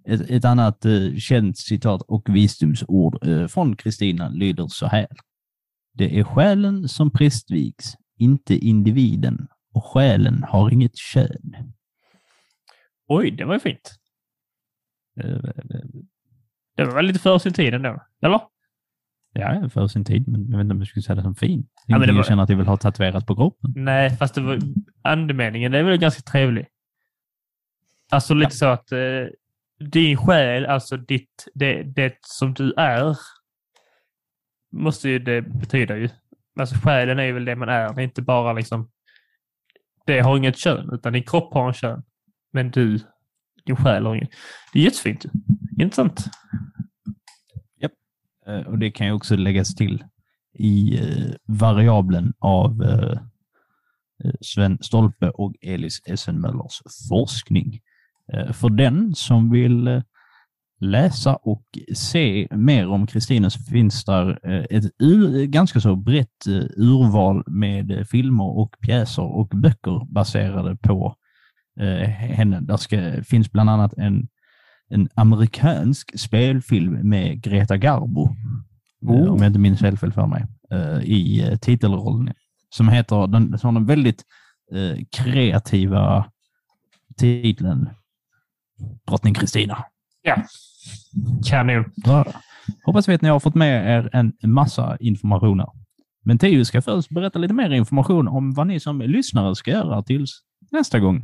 ett, ett annat eh, känt citat och visdomsord eh, från Kristina lyder så här. Det är själen som prästvigs, inte individen. Och själen har inget kön. Oj, det var ju fint. Det var väl lite för sin tid ändå. Eller? Ja, för sin tid, men jag vet inte om jag skulle säga det som fin. Ja, men det var- känner att jag vill ha tatuerat på kroppen. Nej, fast det var andemeningen. Det är väl ganska trevlig. Alltså lite så att eh, din själ, alltså ditt, det, det som du är, måste ju det betyda ju. Alltså själen är ju väl det man är. Det är inte bara liksom, det har inget kön, utan din kropp har en kön. Men du, din själ har inget. Det är jättefint. ju. Intressant. Eh, Och det kan ju också läggas till i variabeln variablen av eh, eh, Sven Stolpe och Elis Essenmöllers forskning. Eh, För den som vill eh, läsa och se mer om Kristina så finns där eh, ett ganska så brett urval med filmer och pjäser och böcker baserade på henne. Där ska, finns bland annat en, en amerikansk spelfilm med Greta Garbo, Oh. om jag inte minns fel för mig, i titelrollen. Som heter, den som har den väldigt kreativa titeln Drottning Kristina. Ja. Kanon. Ja. Hoppas vi att ni har fått med er en massa information här. Men Theo ska först berätta lite mer information om vad ni som lyssnare ska göra tills nästa gång.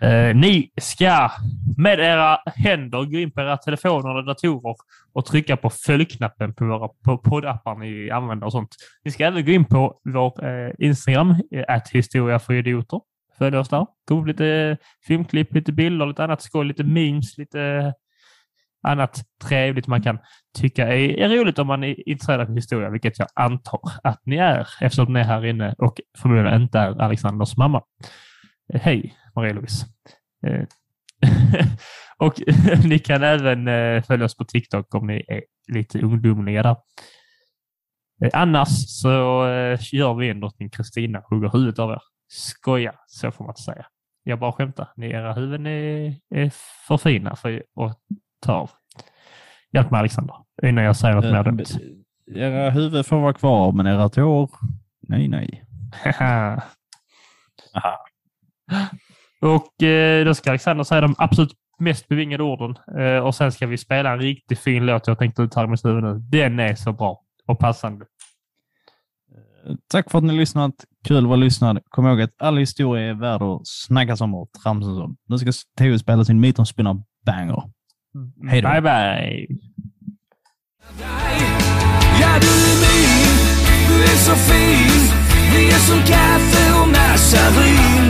Eh, ni ska med era händer gå in på era telefoner eller datorer och trycka på följknappen på våra på poddappar ni använder och sånt. Ni ska även gå in på vår eh, Instagram, eh, att historia för idioter. Följ oss där. Kom upp lite eh, filmklipp, lite bilder, lite annat skoj, lite memes, lite eh, annat trevligt man kan tycka är, är roligt om man är intresserad av historia, vilket jag antar att ni är eftersom ni är här inne och förmodligen inte är Alexanders mamma. Eh, hej Marie-Louise. Och ni kan även följa oss på TikTok om ni är lite ungdomliga där. Annars så gör vi en drottning Kristina hugger huvudet av er. Skoja, så får man inte säga. Jag bara skämtar. Ni, era huvuden är, är för fina för att ta av. Hjälp mig Alexander, innan jag säger något mer dumt. Era huvud får vara kvar, men era tår, nej, nej. Och eh, då ska Alexander säga de absolut mest bevingade orden. Eh, och sen ska vi spela en riktigt fin låt jag tänkte ut här mitt huvud nu. Den är så bra och passande. Tack för att ni har lyssnat. Kul att vara lyssnad. Kom ihåg att all historia är värd att snacka om och tramsas om. Nu ska Teo spela sin mytomspinnar Banger. Mm. Hej då. Bye, bye. Ja, du är min. Du är så fin. Vi är som kaffe och massarin.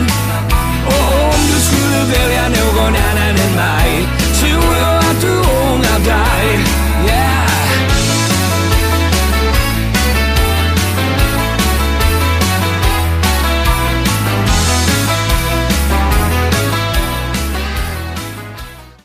Och om du skulle välja någon annan än mig tror jag att du ångrar dig.